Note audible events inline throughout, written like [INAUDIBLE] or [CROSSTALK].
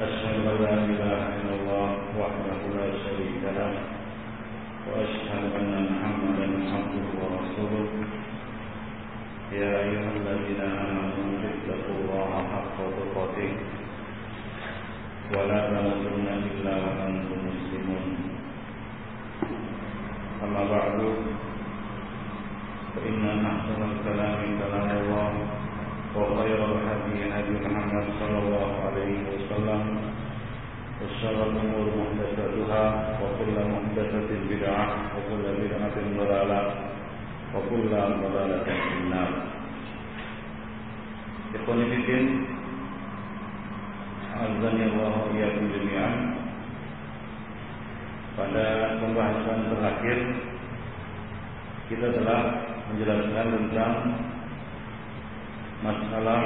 أشهد أن لا إله إلا الله وحده لا شريك له وأشهد أن محمدا عبده ورسوله يا أيها الذين آمنوا اتقوا الله حق تقاته ولا تموتن إلا وأنتم مسلمون أما بعد فإن أحسن الكلام كلام الله وخير الهدي هدي محمد صلى الله عليه وسلم وشر الأمور محدثاتها وكل محدثة بدعة وكل بدعة ضلالة وكل ضلالة في النار إخواني في الدين أعزني الله وإياكم جميعا pada pembahasan terakhir kita telah menjelaskan tentang masalah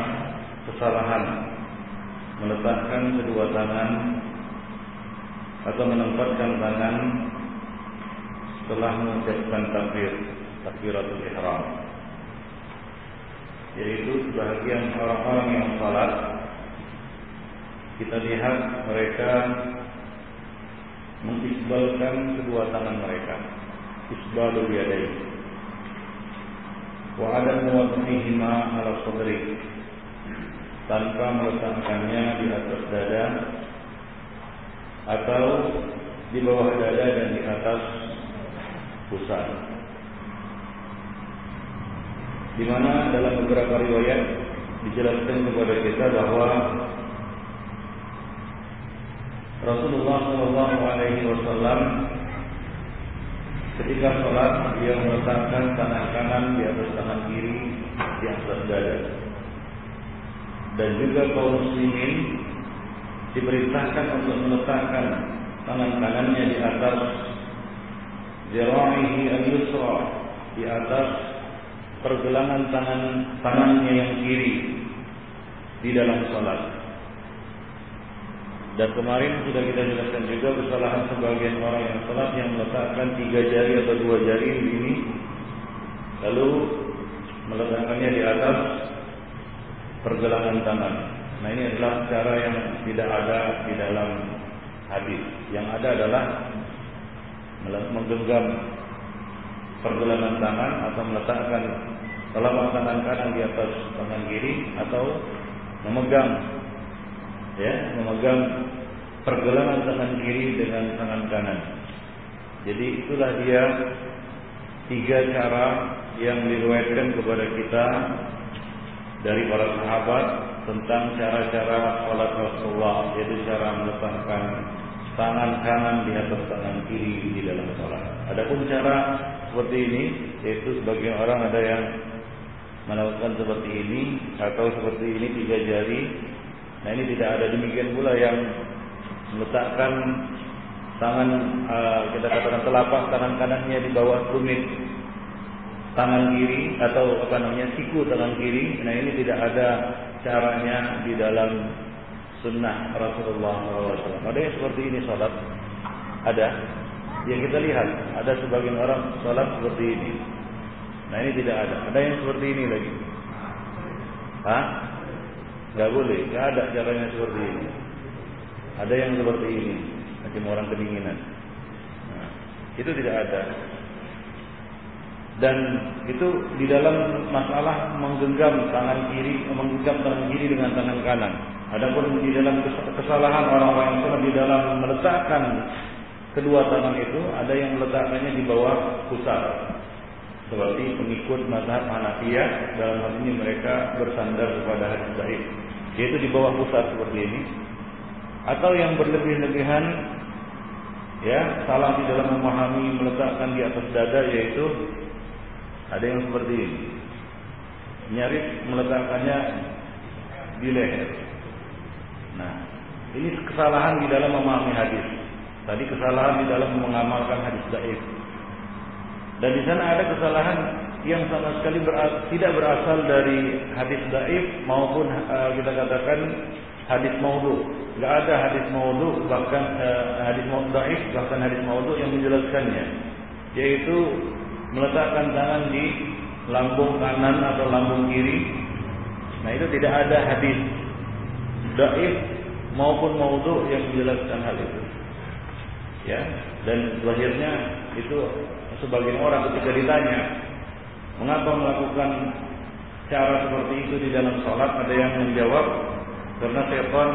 kesalahan. Meletakkan kedua tangan atau menempatkan tangan setelah mengucapkan takbir takbiratul ihram. Yaitu sebahagian orang-orang yang salat kita lihat mereka mengisbalkan kedua tangan mereka isbalul yadain ada muwadhihima ala sadri tanpa meletakkannya di atas dada atau di bawah dada dan di atas pusat. Di mana dalam beberapa riwayat dijelaskan kepada kita bahwa Rasulullah Shallallahu Alaihi Wasallam ketika sholat dia meletakkan tangan kanan di atas tangan kiri di atas dada dan juga kaum muslimin diperintahkan untuk meletakkan tangan kanannya di atas zira'ihi al-yusra di atas pergelangan tangan tangannya yang kiri di dalam sholat. Dan kemarin sudah kita jelaskan juga kesalahan sebagian orang yang sholat yang meletakkan tiga jari atau dua jari di sini, lalu meletakkannya di atas pergelangan tangan. Nah ini adalah cara yang tidak ada di dalam hadis. Yang ada adalah menggenggam pergelangan tangan atau meletakkan telapak tangan kanan di atas tangan kiri atau memegang ya memegang pergelangan tangan kiri dengan tangan kanan. Jadi itulah dia tiga cara yang diriwayatkan kepada kita dari para sahabat tentang cara-cara sholat Rasulullah yaitu cara meletakkan tangan kanan di atas tangan kiri di dalam sholat. Adapun cara seperti ini yaitu sebagian orang ada yang melakukan seperti ini atau seperti ini tiga jari. Nah ini tidak ada demikian pula yang meletakkan tangan uh, kita katakan telapak tangan kanannya di bawah tumit tangan kiri atau apa namanya siku tangan kiri. Nah ini tidak ada caranya di dalam sunnah Rasulullah SAW. Ada yang seperti ini sholat? Ada. Yang kita lihat ada sebagian orang sholat seperti ini. Nah ini tidak ada. Ada yang seperti ini lagi. Hah? Gak boleh. Gak ada caranya seperti ini. Ada yang seperti ini. Macam orang kedinginan. Nah, itu tidak ada dan itu di dalam masalah menggenggam tangan kiri, menggenggam tangan kiri dengan tangan kanan. Adapun di dalam kesalahan orang-orang yang di dalam meletakkan kedua tangan itu ada yang meletakkannya di bawah pusat. Seperti pengikut mazhab Hanafiyah dalam hal ini mereka bersandar kepada hadis sahih, yaitu di bawah pusat seperti ini. Atau yang berlebih-lebihan ya salah di dalam memahami meletakkan di atas dada yaitu ada yang seperti ini. Nyaris meletakkannya di leher. Nah, Ini kesalahan di dalam memahami hadis. Tadi kesalahan di dalam mengamalkan hadis daif. Dan di sana ada kesalahan yang sama sekali beras, tidak berasal dari hadis daif maupun uh, kita katakan hadis maudhu. Enggak ada hadis maudhu bahkan uh, hadis daif bahkan hadis maudhu yang menjelaskannya. Yaitu meletakkan tangan di lambung kanan atau lambung kiri. Nah, itu tidak ada hadis daif maupun maudhu yang menjelaskan hal itu. Ya, dan lahirnya itu sebagian orang ketika ditanya mengapa melakukan cara seperti itu di dalam sholat? Ada yang menjawab karena setan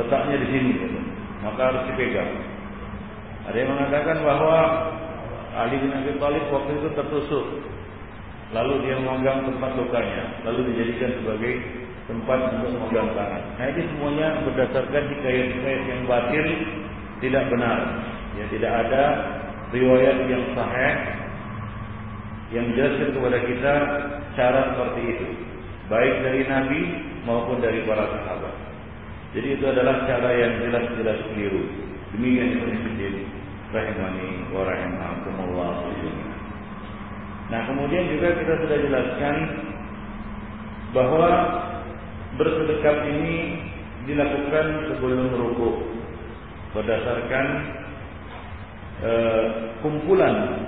letaknya di sini maka harus dipegang. Ada yang mengatakan bahwa Ali bin Abi Thalib waktu itu tertusuk. Lalu dia memegang tempat lukanya lalu dijadikan sebagai tempat untuk memegang tangan. Nah ini semuanya berdasarkan hikayat-hikayat yang batil tidak benar. Ya tidak ada riwayat yang sahih yang menjelaskan kepada kita cara seperti itu. Baik dari Nabi maupun dari para sahabat. Jadi itu adalah cara yang jelas-jelas keliru. Demikian menjadi rahimani wa rahimakumullah. Nah kemudian juga kita sudah jelaskan bahwa bersedekap ini dilakukan sebelum rukuk berdasarkan uh, kumpulan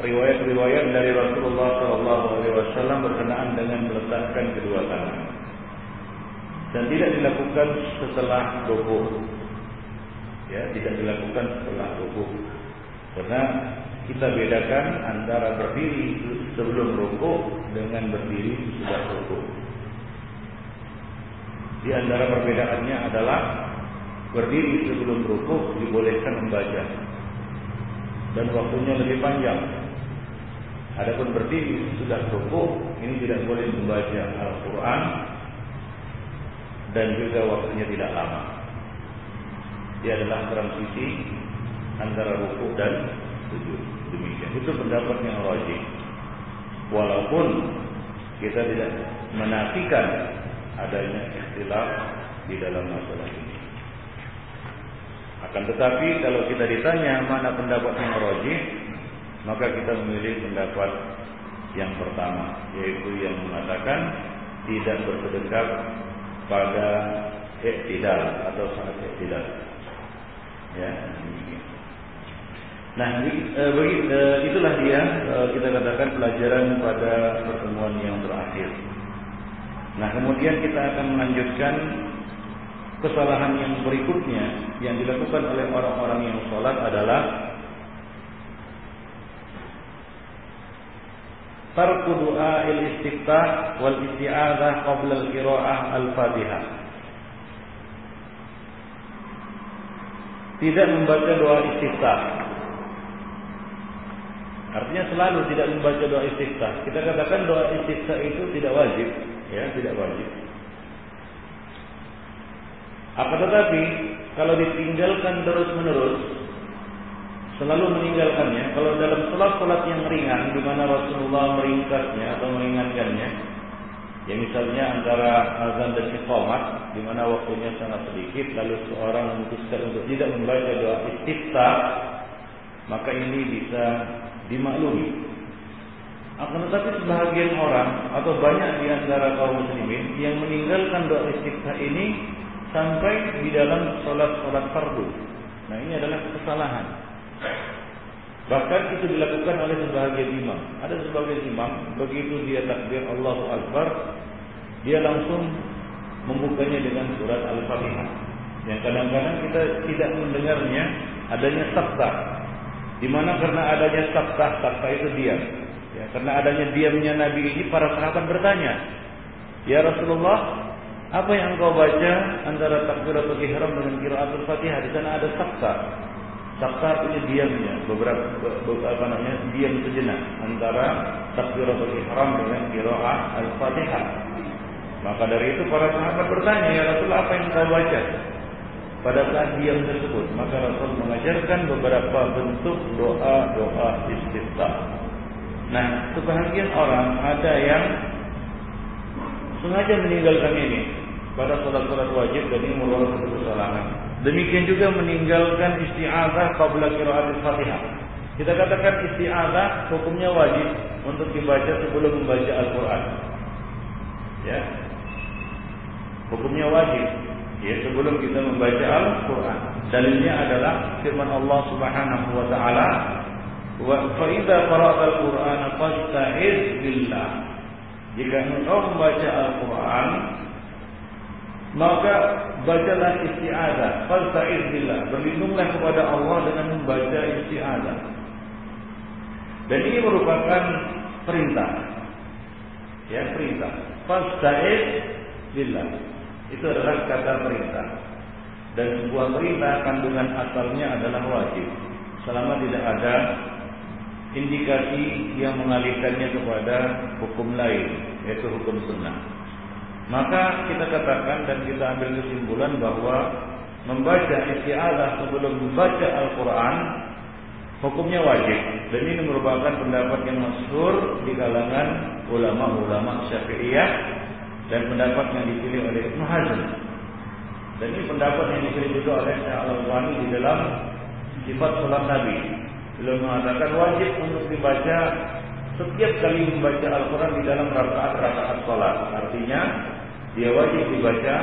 riwayat-riwayat dari Rasulullah SAW berkenaan dengan meletakkan kedua tangan. Dan tidak dilakukan setelah rukuk ya tidak dilakukan setelah rukuk karena kita bedakan antara berdiri sebelum rukuk dengan berdiri sesudah rukuk. Di antara perbedaannya adalah berdiri sebelum rukuk dibolehkan membaca. Dan waktunya lebih panjang. Adapun berdiri sudah rukuk ini tidak boleh membaca Al-Quran dan juga waktunya tidak lama. Dia adalah transisi antara rukuk dan sujud. Demikian. Itu pendapat yang wajib. Walaupun kita tidak menafikan adanya istilah di dalam masalah ini. Akan tetapi kalau kita ditanya mana pendapat yang rojih, maka kita memilih pendapat yang pertama, yaitu yang mengatakan tidak bersedekap pada iktidal atau saat iktidal. Ya. Nah, bagi, itulah dia kita katakan pelajaran pada pertemuan yang terakhir. Nah, kemudian kita akan melanjutkan kesalahan yang berikutnya yang dilakukan oleh orang-orang yang sholat adalah tarku doa il istiftah wal isti'adzah qabla al qiraah al fatihah tidak membaca doa istiftah. Artinya selalu tidak membaca doa istiftah. Kita katakan doa istiftah itu tidak wajib ya tidak wajib. Akan tetapi kalau ditinggalkan terus menerus, selalu meninggalkannya. Kalau dalam sholat-sholat yang ringan, di mana Rasulullah meringkasnya atau meringankannya, ya misalnya antara azan dan iqamah, di mana waktunya sangat sedikit, lalu seorang memutuskan untuk tidak membaca doa istiftah, maka ini bisa dimaklumi. Akan tetapi sebahagian orang atau banyak di antara kaum muslimin yang meninggalkan doa istiftah ini sampai di dalam sholat-sholat fardu. Nah ini adalah kesalahan. Bahkan itu dilakukan oleh sebagian imam. Ada sebagian imam begitu dia takbir Allahu Akbar, dia langsung membukanya dengan surat Al-Fatihah. Yang kadang-kadang kita tidak mendengarnya adanya sabta. Di mana karena adanya sabta, sabta itu diam. Ya, karena adanya diamnya Nabi ini para sahabat bertanya, "Ya Rasulullah, apa yang engkau baca antara takbiratul ihram dengan qiraatul Fatihah di sana ada sakta. Sakta artinya diamnya, beberapa, beberapa namanya diam sejenak antara takbiratul ihram dengan qiraat al-Fatihah. Maka dari itu para sahabat bertanya, "Ya Rasul, apa yang engkau baca?" Pada saat diam tersebut, maka Rasul mengajarkan beberapa bentuk doa-doa istiftah. Nah, sebahagian orang ada yang sengaja meninggalkan ini pada sholat-sholat wajib dan ini merupakan kesalahan. Demikian juga meninggalkan isti'adzah qabla qiraatil Fatihah. Kita katakan isti'adzah hukumnya wajib untuk dibaca sebelum membaca Al-Qur'an. Ya. Hukumnya wajib ya sebelum kita membaca Al-Qur'an. Dalilnya adalah firman Allah Subhanahu wa taala, "Wa fa idza al-Qur'ana fasta'iz billah." Jika engkau membaca Al-Qur'an, maka bacalah isti'adzah, fasta'iz billah. Berlindunglah kepada Allah dengan membaca isti'adzah. Dan ini merupakan perintah. Ya, perintah. Fasta'iz billah. Itu adalah kata perintah. Dan sebuah perintah kandungan asalnya adalah wajib. Selama tidak ada indikasi yang mengalihkannya kepada hukum lain, yaitu hukum sunnah. Maka kita katakan dan kita ambil kesimpulan bahwa membaca isti'adah sebelum membaca Al-Quran hukumnya wajib dan ini merupakan pendapat yang masyhur di kalangan ulama-ulama Syafi'iyah dan pendapat yang dipilih oleh Ibnu Hazm. Dan ini pendapat yang dipilih juga oleh Syekh Al-Albani di dalam sifat salat Nabi. Beliau mengatakan wajib untuk dibaca setiap kali membaca Al-Quran di dalam rakaat-rakaat salat. Artinya dia wajib dibaca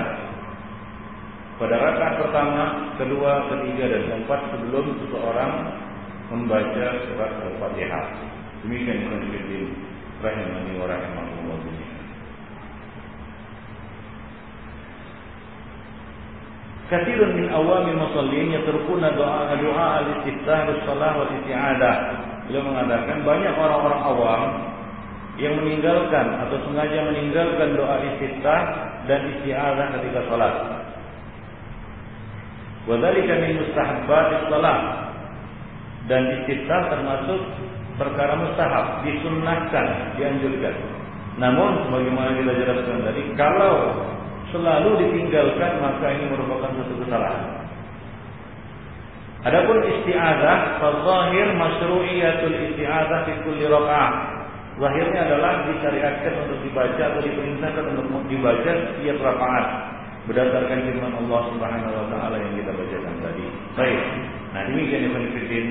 pada rakaat pertama, kedua, ketiga, dan keempat sebelum seseorang membaca surat Al-Fatihah. Demikian konfirmasi rahimani wa rahimahullah. Kathirun min awami musallin yatrukuna doa doa al-istiftah bis-shalah wal isti'adah. Beliau mengatakan banyak orang-orang awam yang meninggalkan atau sengaja meninggalkan doa istiftah dan isti'adah ketika salat. Wa dzalika min mustahabbat salat. Dan istiftah termasuk perkara mustahab, disunnahkan, dianjurkan. Namun sebagaimana kita jelaskan tadi, kalau selalu ditinggalkan maka ini merupakan satu kesalahan. Adapun isti'adzah, fadzahir masyru'iyatul isti'adzah fi kulli raka'ah. Zahirnya adalah disyariatkan untuk dibaca atau diperintahkan untuk dibaca setiap rakaat berdasarkan firman Allah Subhanahu wa taala yang kita bacakan tadi. Baik. Nah, demikian Ibnu Fiddin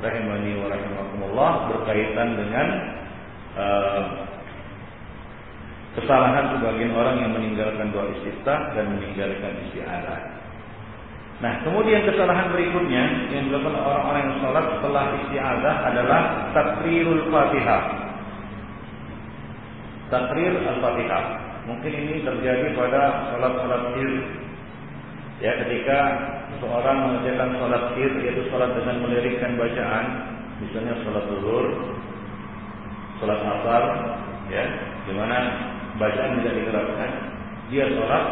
rahimani wa rahimakumullah berkaitan dengan uh, kesalahan sebagian orang yang meninggalkan doa istiftah dan meninggalkan isti'adah. Nah, kemudian kesalahan berikutnya yang dilakukan orang-orang yang sholat setelah isti'adah adalah takrirul fatihah. Takrir al-fatihah. Mungkin ini terjadi pada sholat-sholat sir. Ya, ketika seseorang mengerjakan sholat sir, yaitu sholat dengan melirikkan bacaan, misalnya sholat zuhur, sholat asar, ya, di mana bacaan tidak digerakkan, dia sholat,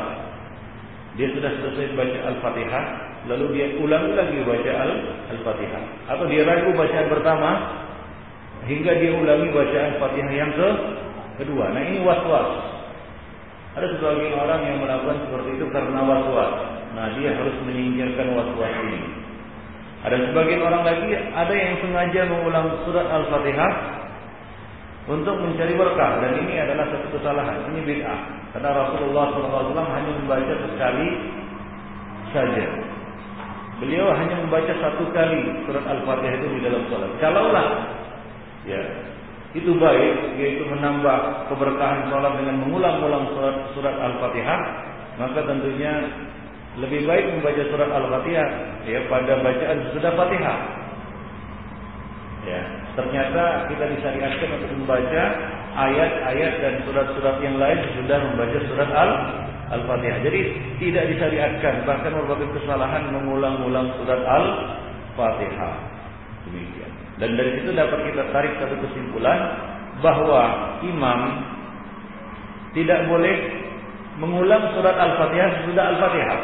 dia sudah selesai baca Al-Fatihah, lalu dia ulang lagi baca Al-Fatihah. Atau dia ragu bacaan pertama, hingga dia ulangi bacaan Fatihah yang ke kedua. Nah ini was-was. Ada sebagian orang yang melakukan seperti itu karena was-was. Nah dia harus menyingkirkan was-was ini. Ada sebagian orang lagi, ada yang sengaja mengulang surat Al-Fatihah untuk mencari berkah dan ini adalah satu kesalahan. Ini bid'ah. Karena Rasulullah SAW hanya membaca sekali saja. Beliau hanya membaca satu kali surat Al-Fatihah itu di dalam salat. Kalaulah ya itu baik yaitu menambah keberkahan salat dengan mengulang-ulang surat surat Al-Fatihah, maka tentunya lebih baik membaca surat Al-Fatihah ya pada bacaan sudah Fatihah. Ya, ternyata kita disyariatkan untuk membaca ayat-ayat dan surat-surat yang lain sudah membaca surat Al Al-Fatihah. Jadi tidak disyariatkan bahkan merupakan kesalahan mengulang-ulang surat Al-Fatihah. Demikian. Dan dari situ dapat kita tarik satu kesimpulan bahwa imam tidak boleh mengulang surat Al-Fatihah sudah Al-Fatihah.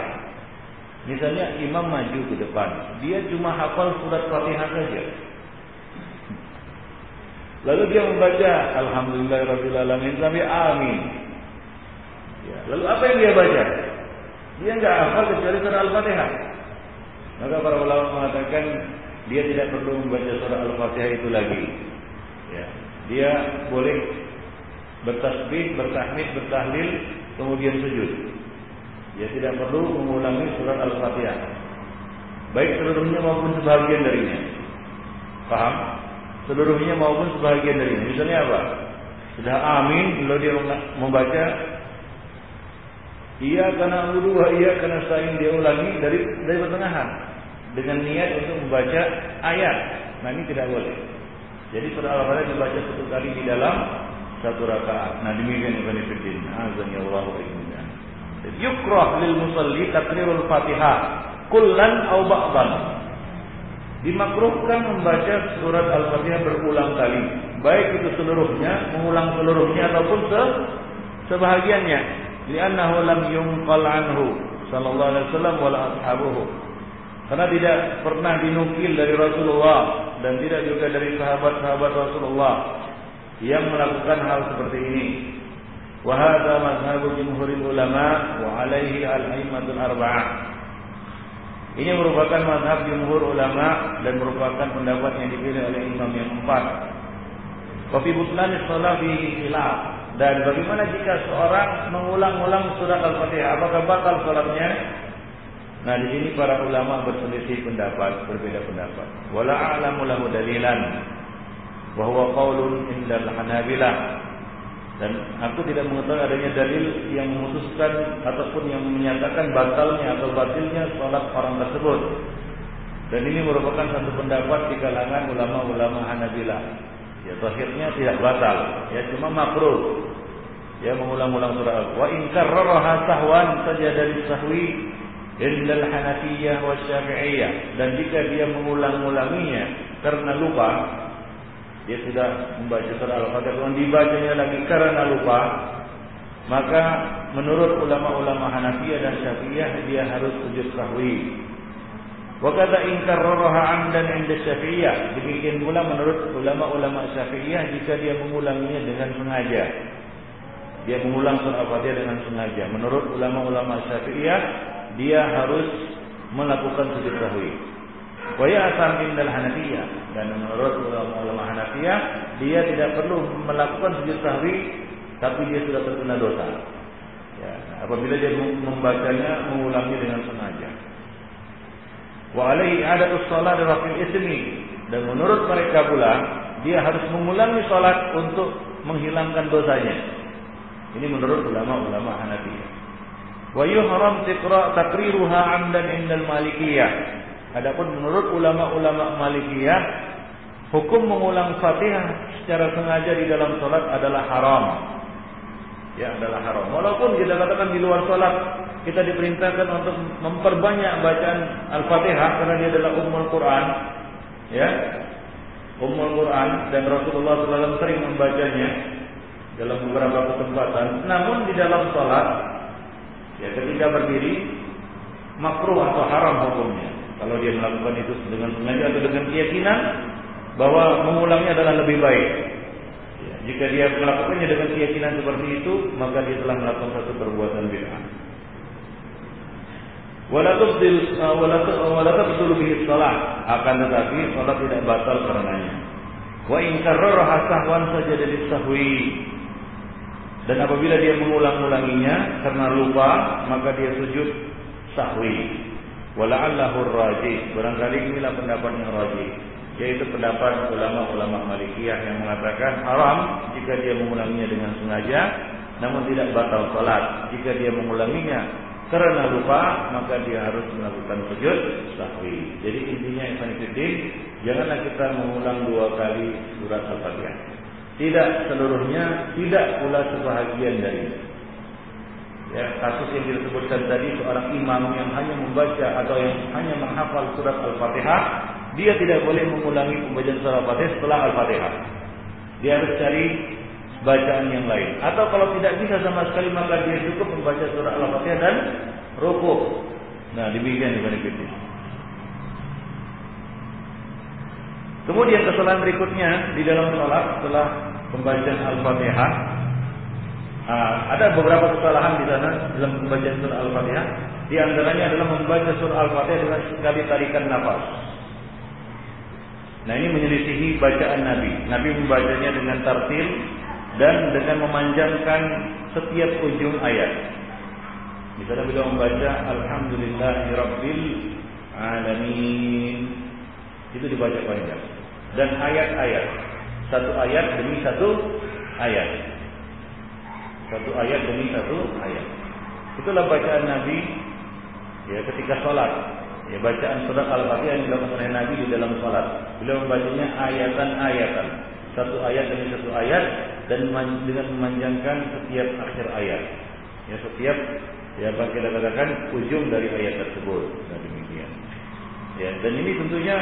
Misalnya imam maju ke depan, dia cuma hafal surat Fatihah saja. Lalu dia membaca Alhamdulillahirobbilalamin sampai Amin. Ya, lalu apa yang dia baca? Dia nggak hafal kecuali surah Al-Fatihah. Maka para ulama mengatakan dia tidak perlu membaca surah Al-Fatihah itu lagi. Ya, dia boleh bertasbih, bertahmid, bertahlil, kemudian sujud. Dia tidak perlu mengulangi surat Al-Fatihah. baik seluruhnya maupun sebagian darinya. Paham? Seluruhnya maupun sebagian darinya. Misalnya apa? Sudah amin, lalu dia membaca Iya karena wudhu, iya karena saing dia ulangi dari dari pertengahan dengan niat untuk membaca ayat. Nah ini tidak boleh. Jadi surah Al-Fatihah dibaca satu kali di dalam satu rakaat. Nah demikian Ibn Fiddin. Azan ya Allah Yukrah lil musalli takrirul Fatihah kullan au ba'dan. Dimakruhkan membaca surat Al-Fatihah berulang kali, baik itu seluruhnya, mengulang seluruhnya ataupun se sebahagiannya. Li'annahu lam yunqal anhu sallallahu alaihi wasallam wala ashabuhu. Karena tidak pernah dinukil dari Rasulullah dan tidak juga dari sahabat-sahabat Rasulullah yang melakukan hal seperti ini. Wa hadza mazhabu jumhuril ulama wa alaihi al-a'immatul arba'ah. Ini merupakan mazhab jumhur ulama dan merupakan pendapat yang dipilih oleh imam yang empat. Wafi butlan sholat di khilaf. Dan bagaimana jika seorang mengulang-ulang surat Al-Fatihah? Apakah batal sholatnya? Nah di sini para ulama berselisih pendapat, berbeda pendapat. Wala a'lamu lahu dalilan. Bahwa qaulun indal hanabilah dan aku tidak mengetahui adanya dalil yang memutuskan ataupun yang menyatakan batalnya atau batilnya sholat orang tersebut. Dan ini merupakan satu pendapat di kalangan ulama-ulama Hanabilah. Ya, akhirnya tidak batal, ya cuma makruh. Ya mengulang-ulang surah Wa in karraraha sahwan saja dari sahwi illal Hanafiyah wa Syafi'iyah. Dan jika dia mengulang-ulanginya karena lupa, dia sudah membaca surah Al-Fatihah. Kemudian dibacanya lagi karena lupa maka menurut ulama-ulama Hanafiyah dan Syafi'iyah dia harus sujud sahwi. Wa kata ingkar roha amdan inda Syafi'iyah. Demikian pula menurut ulama-ulama Syafi'iyah jika dia mengulanginya dengan sengaja. Dia mengulang surah Al-Fatihah dengan sengaja. Menurut ulama-ulama Syafi'iyah dia harus melakukan sujud sahwi wa asam indal Hanafiyah dan menurut ulama-ulama Hanafiyah dia tidak perlu melakukan sujud sahwi tapi dia sudah terkena dosa. Ya, apabila dia membacanya mengulangi dengan sengaja. Wa alaihi adatus shalah rafil ismi dan menurut mereka pula dia harus mengulangi salat untuk menghilangkan dosanya. Ini menurut ulama-ulama Hanafiyah. Wa yuhram takriruha 'amdan indal Malikiyah Adapun menurut ulama-ulama Malikiyah, hukum mengulang Fatihah secara sengaja di dalam salat adalah haram. Ya, adalah haram. Walaupun kita katakan di luar salat, kita diperintahkan untuk memperbanyak bacaan Al-Fatihah karena dia adalah ummul Quran. Ya. Ummul Quran dan Rasulullah SAW sering membacanya dalam beberapa kesempatan. Namun di dalam salat, ya ketika berdiri makruh atau haram hukumnya. Kalau dia melakukan itu dengan sengaja atau dengan keyakinan bahwa mengulangnya adalah lebih baik. Ya, jika dia melakukannya dengan keyakinan seperti itu, maka dia telah melakukan satu perbuatan bid'ah. Wala tabdulu bihi shalah, akan tetapi salat tidak batal karenanya. Wa in karrara sahwan sajada sahwi. Dan apabila dia mengulang-ulanginya karena lupa, maka dia sujud sahwi. Wala'allahu rajih. Barangkali inilah pendapat yang rajih. Yaitu pendapat ulama-ulama malikiyah yang mengatakan haram jika dia mengulanginya dengan sengaja. Namun tidak batal salat. Jika dia mengulanginya karena lupa, maka dia harus melakukan sujud sahwi. Jadi intinya Ibn Fiddin, janganlah kita mengulang dua kali surat Al-Fatihah. Tidak seluruhnya, tidak pula sebahagian darinya ya, kasus yang disebutkan tadi seorang imam yang hanya membaca atau yang hanya menghafal surat Al-Fatihah, dia tidak boleh mengulangi pembacaan surat Al-Fatihah setelah Al-Fatihah. Dia harus cari bacaan yang lain. Atau kalau tidak bisa sama sekali maka dia cukup membaca surat Al-Fatihah dan rukuk. Nah, demikian Ibn Qibti. Kemudian kesalahan berikutnya di dalam sholat setelah pembacaan Al-Fatihah Nah, ada beberapa kesalahan di sana dalam membaca surah Al-Fatihah. Di antaranya adalah membaca surah Al-Fatihah dengan sekali tarikan nafas. Nah, ini menyelisihi bacaan Nabi. Nabi membacanya dengan tartil dan dengan memanjangkan setiap ujung ayat. Misalnya beliau membaca Alhamdulillahirabbil alamin. Itu dibaca panjang. Dan ayat-ayat. Satu ayat demi satu ayat. Satu ayat demi satu ayat. Itulah bacaan Nabi ya ketika sholat. Ya bacaan surat Al-Fatihah yang dilakukan oleh Nabi di dalam sholat. Beliau membacanya ayatan-ayatan. Satu ayat demi satu ayat dan dengan memanjangkan setiap akhir ayat. Ya setiap ya apa kita katakan ujung dari ayat tersebut. Nah demikian. Ya dan ini tentunya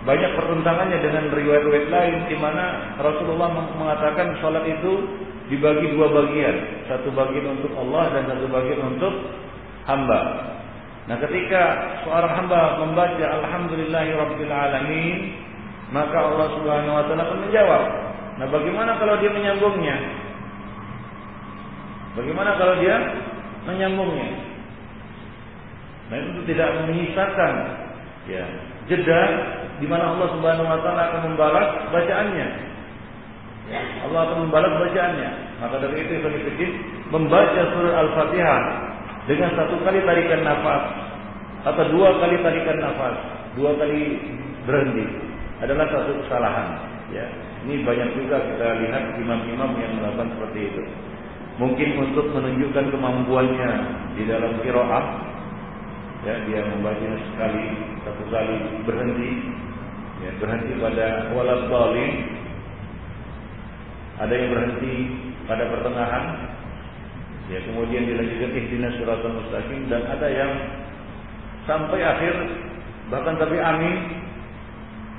banyak pertentangannya dengan riwayat-riwayat lain di mana Rasulullah mengatakan sholat itu dibagi dua bagian, satu bagian untuk Allah dan satu bagian untuk hamba. Nah, ketika seorang hamba membaca Alhamdulillahirabbil alamin, maka Allah Subhanahu wa taala akan menjawab. Nah, bagaimana kalau dia menyambungnya? Bagaimana kalau dia menyambungnya? Nah, itu tidak menyisakan ya jeda di mana Allah Subhanahu wa taala akan membalas bacaannya. Allah akan membalas bacaannya. Maka dari itu yang sedikit membaca surah Al-Fatihah dengan satu kali tarikan nafas atau dua kali tarikan nafas, dua kali berhenti adalah satu kesalahan. Ya, ini banyak juga kita lihat imam-imam yang melakukan seperti itu. Mungkin untuk menunjukkan kemampuannya di dalam kiroah, ya dia membaca sekali satu kali berhenti ya, berhenti pada walad zalim ada yang berhenti pada pertengahan. Ya kemudian dilanjutkan ihdinas suratul mustaqim. Dan ada yang sampai akhir bahkan tapi amin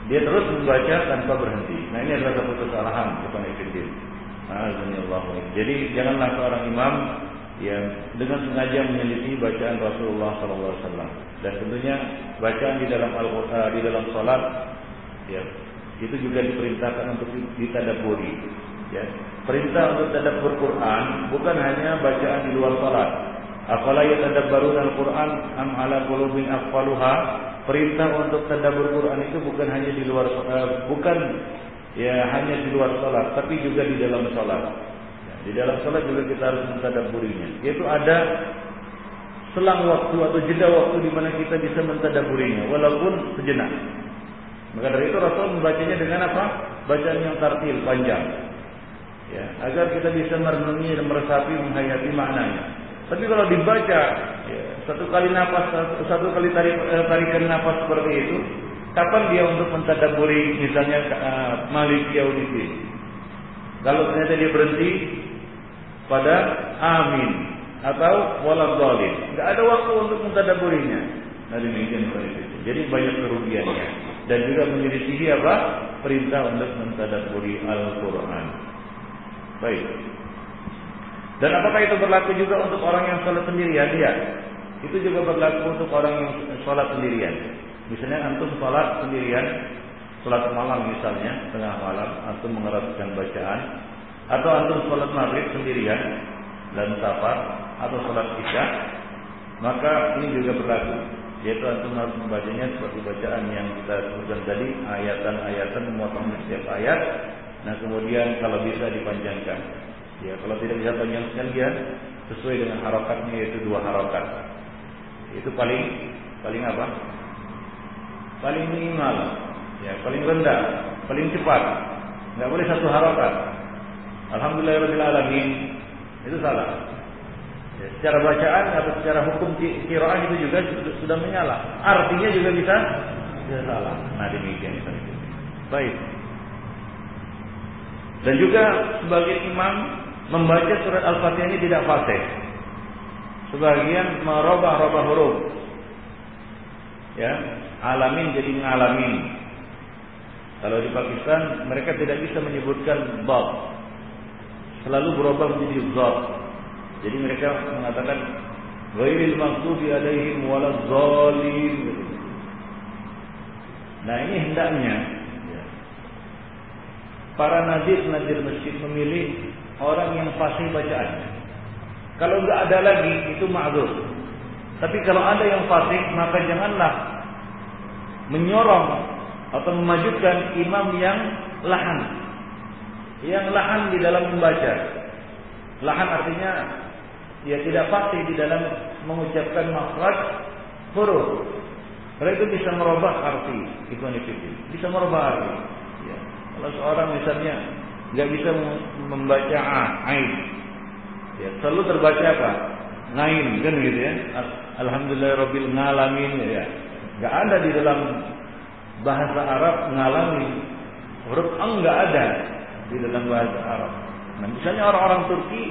dia terus membaca tanpa berhenti. Nah ini adalah satu kesalahan bukan ifidin jadi janganlah seorang imam yang dengan sengaja menyelidiki bacaan Rasulullah SAW dan tentunya bacaan di dalam Al di dalam salat ya. Itu juga diperintahkan untuk ditadaburi ya. Perintah untuk tadabbur Quran bukan hanya bacaan di luar salat. Afala yatadabbarun al-Quran am ala qulubin perintah untuk tadabbur Quran itu bukan hanya di luar uh, bukan ya hanya di luar salat tapi juga di dalam salat. Di dalam salat juga kita harus mentadaburinya. Yaitu ada selang waktu atau jeda waktu di mana kita bisa mentadaburinya walaupun sejenak. Maka dari itu Rasul membacanya dengan apa? Bacaan yang tartil panjang. Ya, agar kita bisa merenungi dan meresapi menghayati maknanya. Tapi kalau dibaca ya, satu kali nafas satu, kali tarik, eh, tarikan nafas seperti itu, kapan dia untuk mentadaburi misalnya uh, Malik Yaumiddin? Kalau ternyata dia berhenti pada amin atau walad zalim. Enggak ada waktu untuk mentadaburinya. Nah demikian itu. Jadi banyak kerugiannya dan juga menyelisihi apa? Perintah untuk mentadaburi Al-Qur'an. Baik. Dan apakah itu berlaku juga untuk orang yang sholat sendirian? Ya. Itu juga berlaku untuk orang yang sholat sendirian. Misalnya antum sholat sendirian, sholat malam misalnya, tengah malam, antum mengeraskan bacaan, atau antum sholat maghrib sendirian dan safar atau sholat isya maka ini juga berlaku yaitu antum harus membacanya seperti bacaan yang kita sebutkan tadi ayatan-ayatan memotong setiap ayat. Nah kemudian kalau bisa dipanjangkan. Ya kalau tidak bisa panjangkan dia sesuai dengan harokatnya yaitu dua harokat. Itu paling paling apa? Paling minimal. Ya paling rendah paling cepat. Nggak boleh satu harokat. Alhamdulillahirobbilalamin itu salah. Secara bacaan atau secara hukum kiraah itu juga sudah menyala. Artinya juga bisa salah. Nah demikian. Baik. Dan juga sebagai imam membaca surat Al-Fatihah ini tidak fasih. Sebagian merubah-rubah huruf. Ya, alamin jadi ngalamin. Kalau di Pakistan mereka tidak bisa menyebutkan bab selalu berubah menjadi zat. Jadi mereka mengatakan ghairil maghdubi alaihim waladdallin gitu. Nah, ini hendaknya ya, para nadir-nadir masjid memilih orang yang fasih bacaannya. Kalau enggak ada lagi itu ma'zur. Tapi kalau ada yang fasih maka janganlah menyorong atau memajukan imam yang lahan yang lahan di dalam membaca. Lahan artinya dia tidak pasti di dalam mengucapkan makhraj huruf. Karena itu bisa merubah arti ikhwan Bisa merubah arti. Ya. Kalau seorang misalnya nggak bisa membaca ain, ya, selalu terbaca apa? Ngain kan gitu ya. Alhamdulillah Rabbil ngalamin ya. Nggak ada di dalam bahasa Arab ngalamin. Huruf ang nggak ada di dalam bahasa Arab. Nah, misalnya orang-orang Turki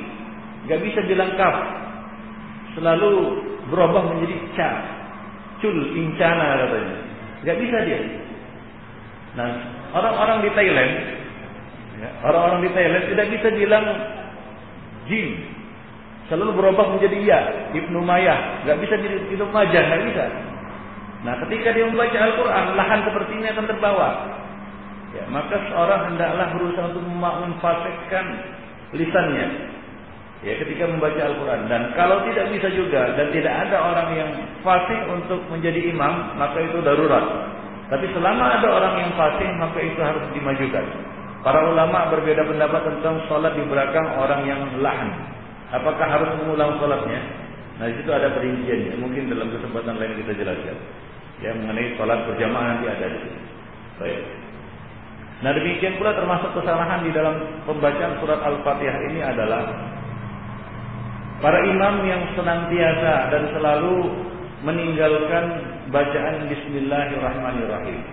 nggak bisa bilang kaf, selalu berubah menjadi ca, cul, incana katanya. Nggak bisa dia. Nah, orang-orang di Thailand, ya, orang-orang di Thailand tidak bisa bilang jim, selalu berubah menjadi ya, ibnu Maya, nggak bisa jadi ibnu Majah, nggak bisa. Nah, ketika dia membaca Al-Quran, lahan seperti ini akan terbawa. Ya, maka seorang hendaklah berusaha untuk memfasikkan lisannya. Ya, ketika membaca Al-Quran. Dan kalau tidak bisa juga dan tidak ada orang yang fasih untuk menjadi imam, maka itu darurat. Tapi selama ada orang yang fasih, maka itu harus dimajukan. Para ulama berbeda pendapat tentang sholat di belakang orang yang lahan. Apakah harus mengulang sholatnya? Nah, di situ ada perinciannya. Mungkin dalam kesempatan lain kita jelaskan. Ya, mengenai sholat berjamaah nanti ada di sini. Baik. Nah demikian pula termasuk kesalahan di dalam pembacaan surat Al-Fatihah ini adalah para imam yang senantiasa dan selalu meninggalkan bacaan Bismillahirrahmanirrahim.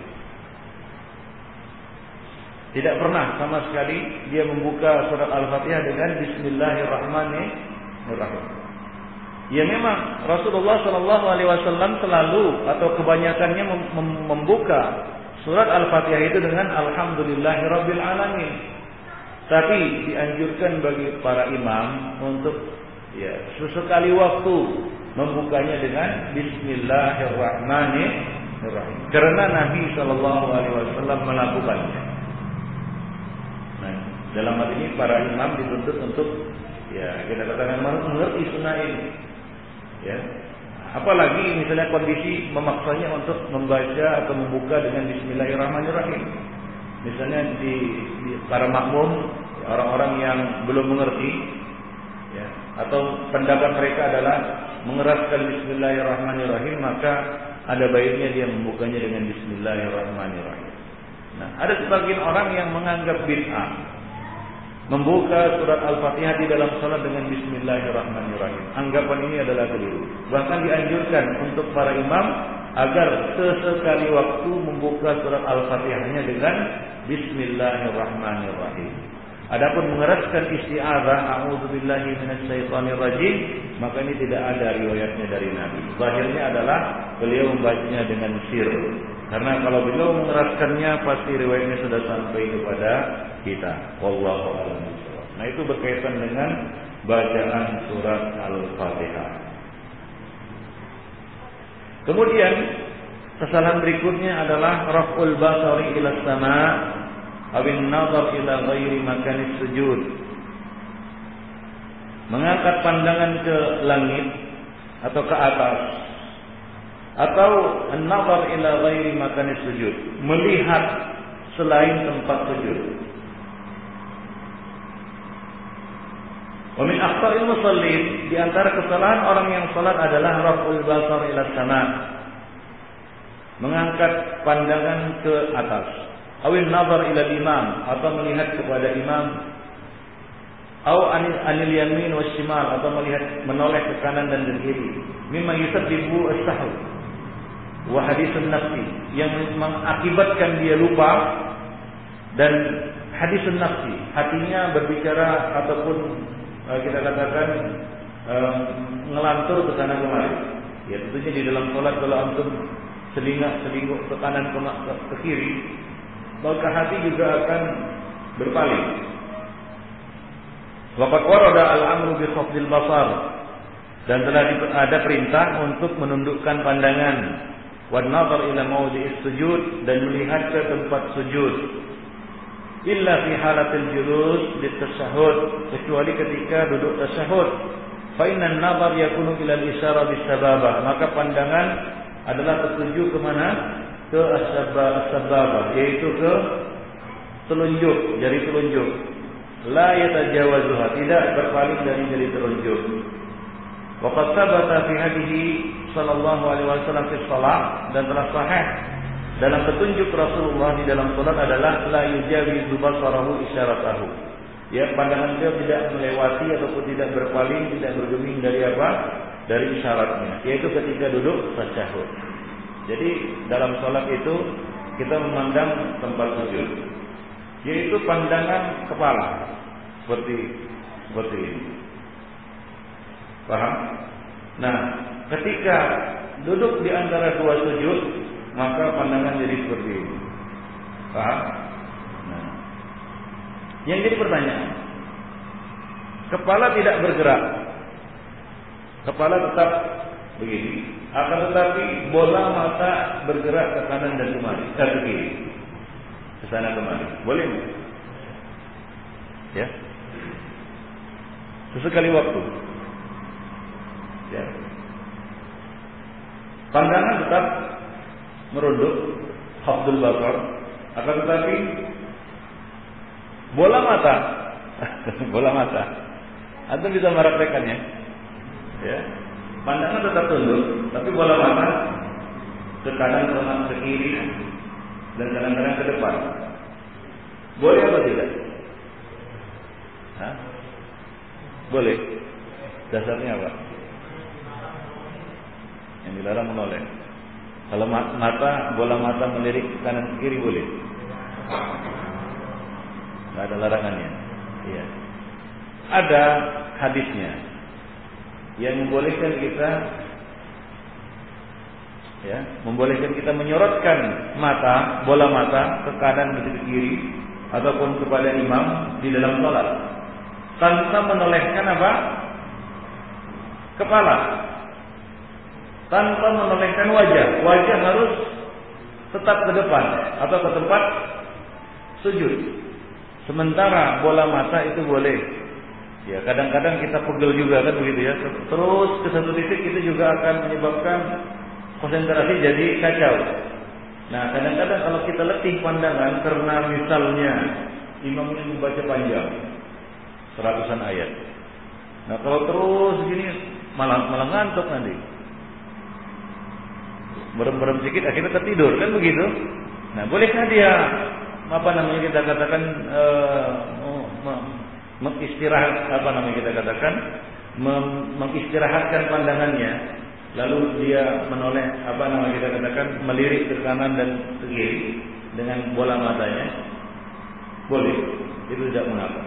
Tidak pernah sama sekali dia membuka surat Al-Fatihah dengan Bismillahirrahmanirrahim. Ya memang Rasulullah Shallallahu Alaihi Wasallam selalu atau kebanyakannya membuka surat Al-Fatihah itu dengan Alhamdulillahirabbil alamin. Tapi dianjurkan bagi para imam untuk ya sesekali waktu membukanya dengan Bismillahirrahmanirrahim. Karena Nabi Shallallahu Alaihi Wasallam melakukannya. Nah, dalam hal ini para imam dituntut untuk ya kita katakan mengerti sunnah ini. Ya, Apalagi misalnya kondisi memaksanya untuk membaca atau membuka dengan Bismillahirrahmanirrahim. Misalnya di, di para makmum orang-orang yang belum mengerti, atau pendapat mereka adalah mengeraskan Bismillahirrahmanirrahim, maka ada baiknya dia membukanya dengan Bismillahirrahmanirrahim. Nah, ada sebagian orang yang menganggap bid'ah membuka surat Al-Fatihah di dalam salat dengan Bismillahirrahmanirrahim. Anggapan ini adalah keliru. Bahkan dianjurkan untuk para imam agar sesekali waktu membuka surat Al-Fatihahnya dengan Bismillahirrahmanirrahim. Adapun mengeraskan isti'adzah a'udzubillahi minasyaitonirrajim maka ini tidak ada riwayatnya dari Nabi. Zahirnya adalah beliau membacanya dengan sir. Karena kalau beliau mengeraskannya pasti riwayatnya sudah sampai kepada kita. Wallahu a'lam Nah, itu berkaitan dengan bacaan surat Al-Fatihah. Kemudian kesalahan berikutnya adalah raf'ul basari ila sama awin nazar ila ghairi makanis sujud. Mengangkat pandangan ke langit atau ke atas atau an-nazar ila ghairi makanis sujud, melihat selain tempat sujud. Wa min akhta'il musallin di antara kesalahan orang yang salat adalah raf'ul basar ila sama. Mengangkat pandangan ke atas. Awil nazar ila imam atau melihat kepada imam. Au anil, yamin wa shimal. Atau melihat menoleh ke kanan dan ke kiri. Mimma yusabbibu as-sahw. Wa hadisun nafsi. Yang mengakibatkan dia lupa. Dan hadisun nafsi. Hatinya berbicara ataupun uh, kita katakan uh, ngelantur ke sana kemari. Ya tentunya di dalam sholat kalau antum selingak selingkuh ke kanan ke, ke kiri maka hati juga akan berpaling. Waqad warada al-amru bi khafdil basar. Dan telah ada perintah untuk menundukkan pandangan. Wan nazar ila mawdi'is sujud dan melihat ke tempat sujud. Illa fi halatil julus litasyahud kecuali ketika duduk tasyahud. Fa inna nazar yakunu ila al-isyara bisababah maka pandangan adalah tertuju ke mana ke asbabah yaitu ke telunjuk jari telunjuk la yatajawazuha tidak berpaling dari jari telunjuk Waqad sabata fi hadhihi sallallahu alaihi wasallam fi shalah dan telah sahih dalam petunjuk Rasulullah di dalam salat adalah la yujawizu basarahu isyaratahu. Ya, pandangan beliau tidak melewati ataupun tidak berpaling, tidak bergeming dari apa? Dari isyaratnya, yaitu ketika duduk tasyahud. Jadi dalam salat itu kita memandang tempat sujud, yaitu pandangan kepala seperti seperti ini. Paham? Nah, ketika duduk di antara dua sujud, maka pandangan jadi seperti ini. Paham? Nah. Yang jadi pertanyaan, kepala tidak bergerak, kepala tetap begini, akan tetapi bola mata bergerak ke kanan dan kemari, eh, ke kiri, ke sana kemari. Boleh nggak? Ya, sesekali waktu. Ya. Pandangan tetap merunduk Abdul Basar akan tetapi bola mata [LAUGHS] bola mata atau bisa meraktekannya ya pandangan tetap tunduk tapi bola mata ke kanan ke kiri dan kadang-kadang ke depan boleh atau tidak Hah? boleh dasarnya apa yang dilarang menoleh kalau mata, bola mata melirik ke kanan ke kiri boleh. Tidak ada larangannya. Iya. Ada hadisnya yang membolehkan kita ya, membolehkan kita menyorotkan mata, bola mata ke kanan ke kiri ataupun kepada imam di dalam sholat tanpa menolehkan apa? Kepala tanpa menolehkan wajah. Wajah harus tetap ke depan atau ke tempat sujud. Sementara bola mata itu boleh. Ya, kadang-kadang kita pegel juga kan begitu ya. Terus ke satu titik itu juga akan menyebabkan konsentrasi jadi kacau. Nah, kadang-kadang kalau kita letih pandangan karena misalnya imam ini membaca panjang seratusan ayat. Nah, kalau terus gini malah malah ngantuk nanti merem-merem sedikit akhirnya tertidur kan begitu. Nah, bolehkah dia apa namanya kita katakan e, mengistirahat apa namanya kita katakan mengistirahatkan pandangannya. Lalu dia menoleh apa namanya kita katakan melirik ke kanan dan ke kiri dengan bola matanya. Boleh itu tidak mengapa.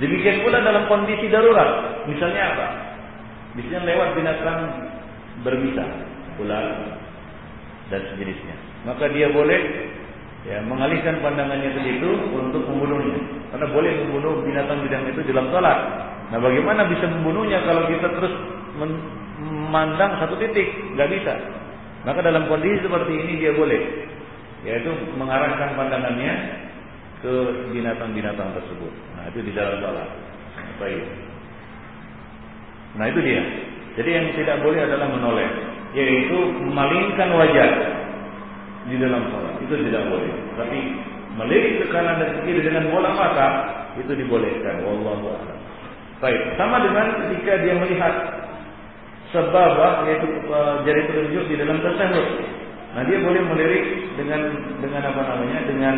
Demikian pula dalam kondisi darurat misalnya apa? Misalnya lewat binatang berbisa ular dan sejenisnya. Maka dia boleh ya mengalihkan pandangannya ke situ untuk membunuhnya. Karena boleh membunuh binatang-binatang itu dalam salat. Nah, bagaimana bisa membunuhnya kalau kita terus memandang satu titik? Gak bisa. Maka dalam kondisi seperti ini dia boleh yaitu mengarahkan pandangannya ke binatang-binatang tersebut. Nah, itu di dalam salat. Baik. Nah, itu dia. Jadi yang tidak boleh adalah menoleh yaitu memalingkan wajah di dalam sholat. Itu tidak boleh. Tapi melirik ke kanan dan ke kiri dengan bola mata itu dibolehkan. Wallahu a'lam. Baik sama dengan ketika dia melihat sebab yaitu uh, jari telunjuk di dalam tasawuf nah dia boleh melirik dengan dengan apa namanya? Dengan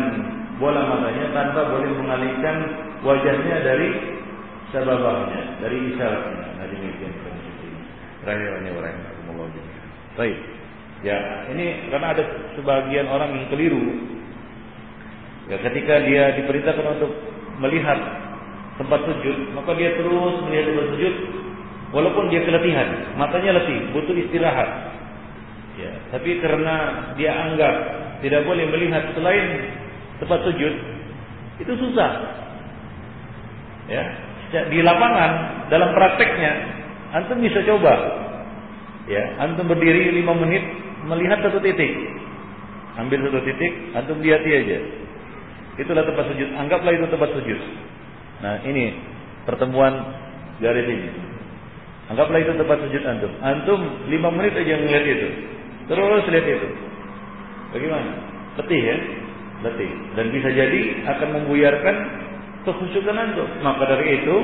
bola matanya tanpa boleh mengalihkan wajahnya dari sebabnya dari isyaratnya. Nah demikian. Rahimahnya rahimahullah Baik. Ya, ini karena ada sebagian orang yang keliru. Ya, ketika dia diperintahkan untuk melihat tempat sujud, maka dia terus melihat tempat sujud walaupun dia keletihan, matanya letih, butuh istirahat. Ya, tapi karena dia anggap tidak boleh melihat selain tempat sujud, itu susah. Ya, di lapangan dalam prakteknya antum bisa coba Ya, antum berdiri lima menit melihat satu titik. Ambil satu titik, antum lihat aja. Itulah tempat sujud. Anggaplah itu tempat sujud. Nah, ini pertemuan garis ini. Anggaplah itu tempat sujud antum. Antum lima menit aja ngeliat itu. Terus lihat itu. Bagaimana? Letih ya? Letih. Dan bisa jadi akan membuyarkan kekhusyukan antum. Maka dari itu,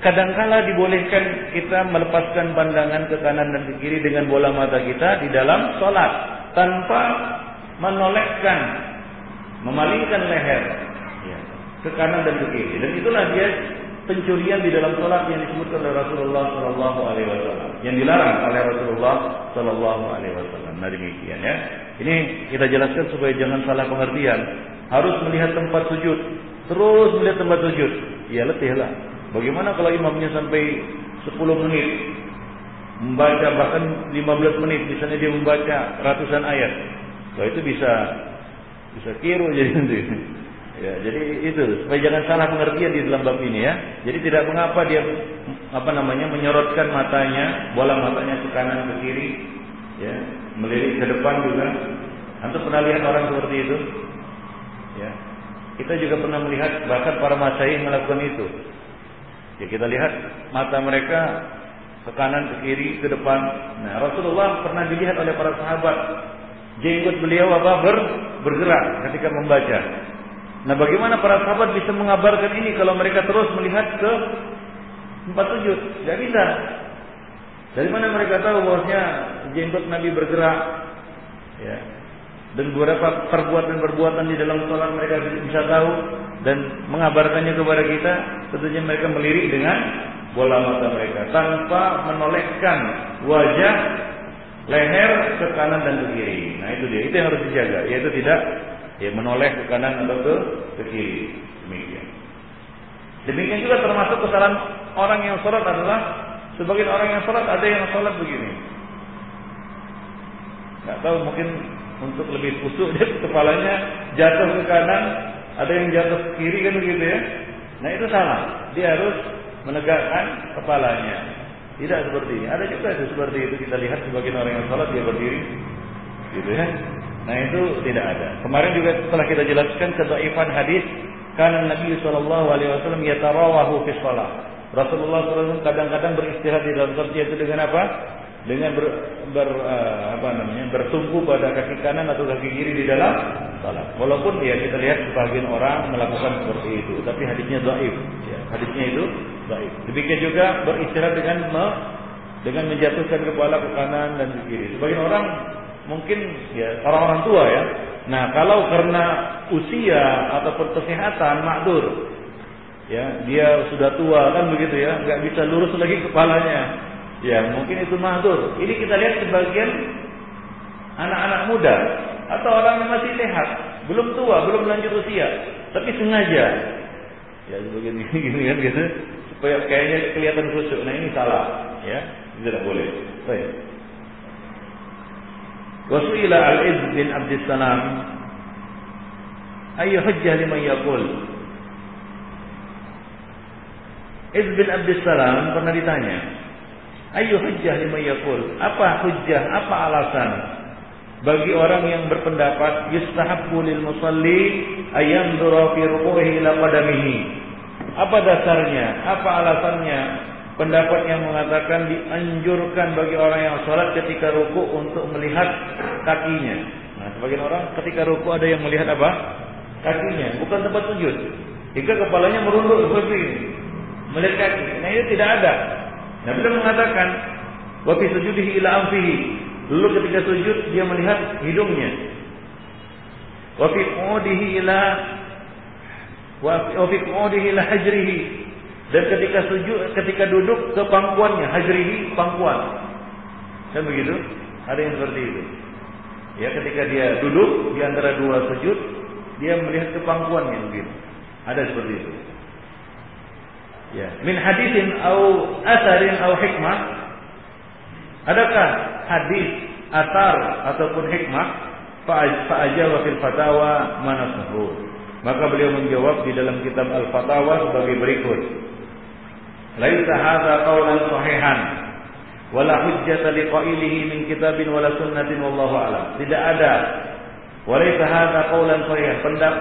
kadangkala dibolehkan kita melepaskan pandangan ke kanan dan ke kiri dengan bola mata kita di dalam sholat tanpa menolehkan, memalingkan leher ya, ke kanan dan ke kiri. Dan itulah dia pencurian di dalam sholat yang disebutkan oleh Rasulullah Shallallahu Alaihi Wasallam, yang dilarang oleh Rasulullah Shallallahu Alaihi Wasallam. Nah demikian ya. Ini kita jelaskan supaya jangan salah pengertian. Harus melihat tempat sujud, terus melihat tempat sujud. Ya letihlah. Bagaimana kalau imamnya sampai 10 menit membaca bahkan 15 menit misalnya dia membaca ratusan ayat. Kalau itu bisa bisa kiru [LAUGHS] jadi nanti. Ya, jadi itu supaya jangan salah pengertian di dalam bab ini ya. Jadi tidak mengapa dia apa namanya menyorotkan matanya, bola matanya ke kanan ke kiri, ya, melirik ke depan juga. Antum pernah lihat orang seperti itu? Ya. Kita juga pernah melihat bahkan para masyayikh melakukan itu. Ya kita lihat mata mereka ke kanan, ke kiri, ke depan. Nah, Rasulullah pernah dilihat oleh para sahabat jenggot beliau apa ber, bergerak ketika membaca. Nah bagaimana para sahabat bisa mengabarkan ini kalau mereka terus melihat ke tempat sujud? Tidak bisa. Dari mana mereka tahu bahwasanya jenggot Nabi bergerak? Ya. Dan beberapa perbuatan-perbuatan di dalam sholat mereka bisa tahu dan mengabarkannya kepada kita. Tentunya mereka melirik dengan bola mata mereka tanpa menolehkan wajah leher ke kanan dan ke kiri. Nah itu dia, itu yang harus dijaga, yaitu tidak ya menoleh ke kanan atau ke, ke kiri demikian demikian juga termasuk kesalahan orang yang sholat adalah sebagian orang yang sholat ada yang sholat begini nggak tahu mungkin untuk lebih kusuk dia kepalanya jatuh ke kanan ada yang jatuh ke kiri kan begitu ya? Nah itu salah. Dia harus menegakkan kepalanya. Tidak seperti ini. Ada juga itu seperti itu. Kita lihat sebagian orang yang sholat dia berdiri. Gitu ya. Nah itu tidak ada. Kemarin juga setelah kita jelaskan kedaifan hadis karena Nabi Shallallahu Alaihi Wasallam yatarawahu fi shalah. Rasulullah SAW kadang-kadang beristirahat di dalam salat itu dengan apa? Dengan ber, ber uh, apa namanya bertumpu pada kaki kanan atau kaki kiri di dalam salat. Walaupun ya kita lihat sebagian orang melakukan seperti itu, tapi hadisnya dhaif. Ya, hadisnya itu dhaif. Demikian juga beristirahat dengan me, dengan menjatuhkan kepala ke kanan dan ke kiri. Sebagian orang mungkin ya orang-orang tua ya. Nah, kalau karena usia ataupun kesehatan makdur, ya dia sudah tua kan begitu ya, nggak bisa lurus lagi kepalanya. Ya mungkin itu mahdur. Ini kita lihat sebagian anak-anak muda atau orang yang masih sehat, belum tua, belum lanjut usia, tapi sengaja. Ya sebagian ini [LAUGHS] gini gitu kan gitu supaya kayaknya kelihatan khusyuk. Nah ini salah, ya tidak boleh. Baik. Wasuila al-Iz bin Salam ayu hujjah liman yaqul Iz bin Salam pernah ditanya Ayu hujjah lima yakul. Apa hujjah, apa alasan bagi orang yang berpendapat yustahabbu lil musalli ayam fi rukuhi ila qadamihi. Apa dasarnya? Apa alasannya pendapat yang mengatakan dianjurkan bagi orang yang sholat ketika ruku untuk melihat kakinya. Nah, sebagian orang ketika ruku ada yang melihat apa? Kakinya, bukan tempat sujud. Jika kepalanya merunduk seperti ini, melihat kaki. Nah, itu tidak ada. Nah, beliau mengatakan, wa fi sujudihi ila anfihi. Lalu ketika sujud dia melihat hidungnya. Wa fi qudihi ila wa fi qudihi ila hajrihi dan ketika sujud, ketika duduk ke pangkuannya, hajrihi pangkuan. Kan begitu? Ada yang seperti itu. Ya, ketika dia duduk di antara dua sujud, dia melihat ke pangkuannya begitu. Ada seperti itu. Ya, min hadisin au asarin au hikmah. Adakah hadis, asar ataupun hikmah? Fa'ajaba fil fatawa manasuhu. Maka beliau menjawab di dalam kitab Al-Fatawa sebagai berikut. Laisa hadza qawlan sahihan wala hujjata liqailihi min kitabin wala sunnatin wallahu alam. Tidak ada walaisa hadza qawlan sahihan.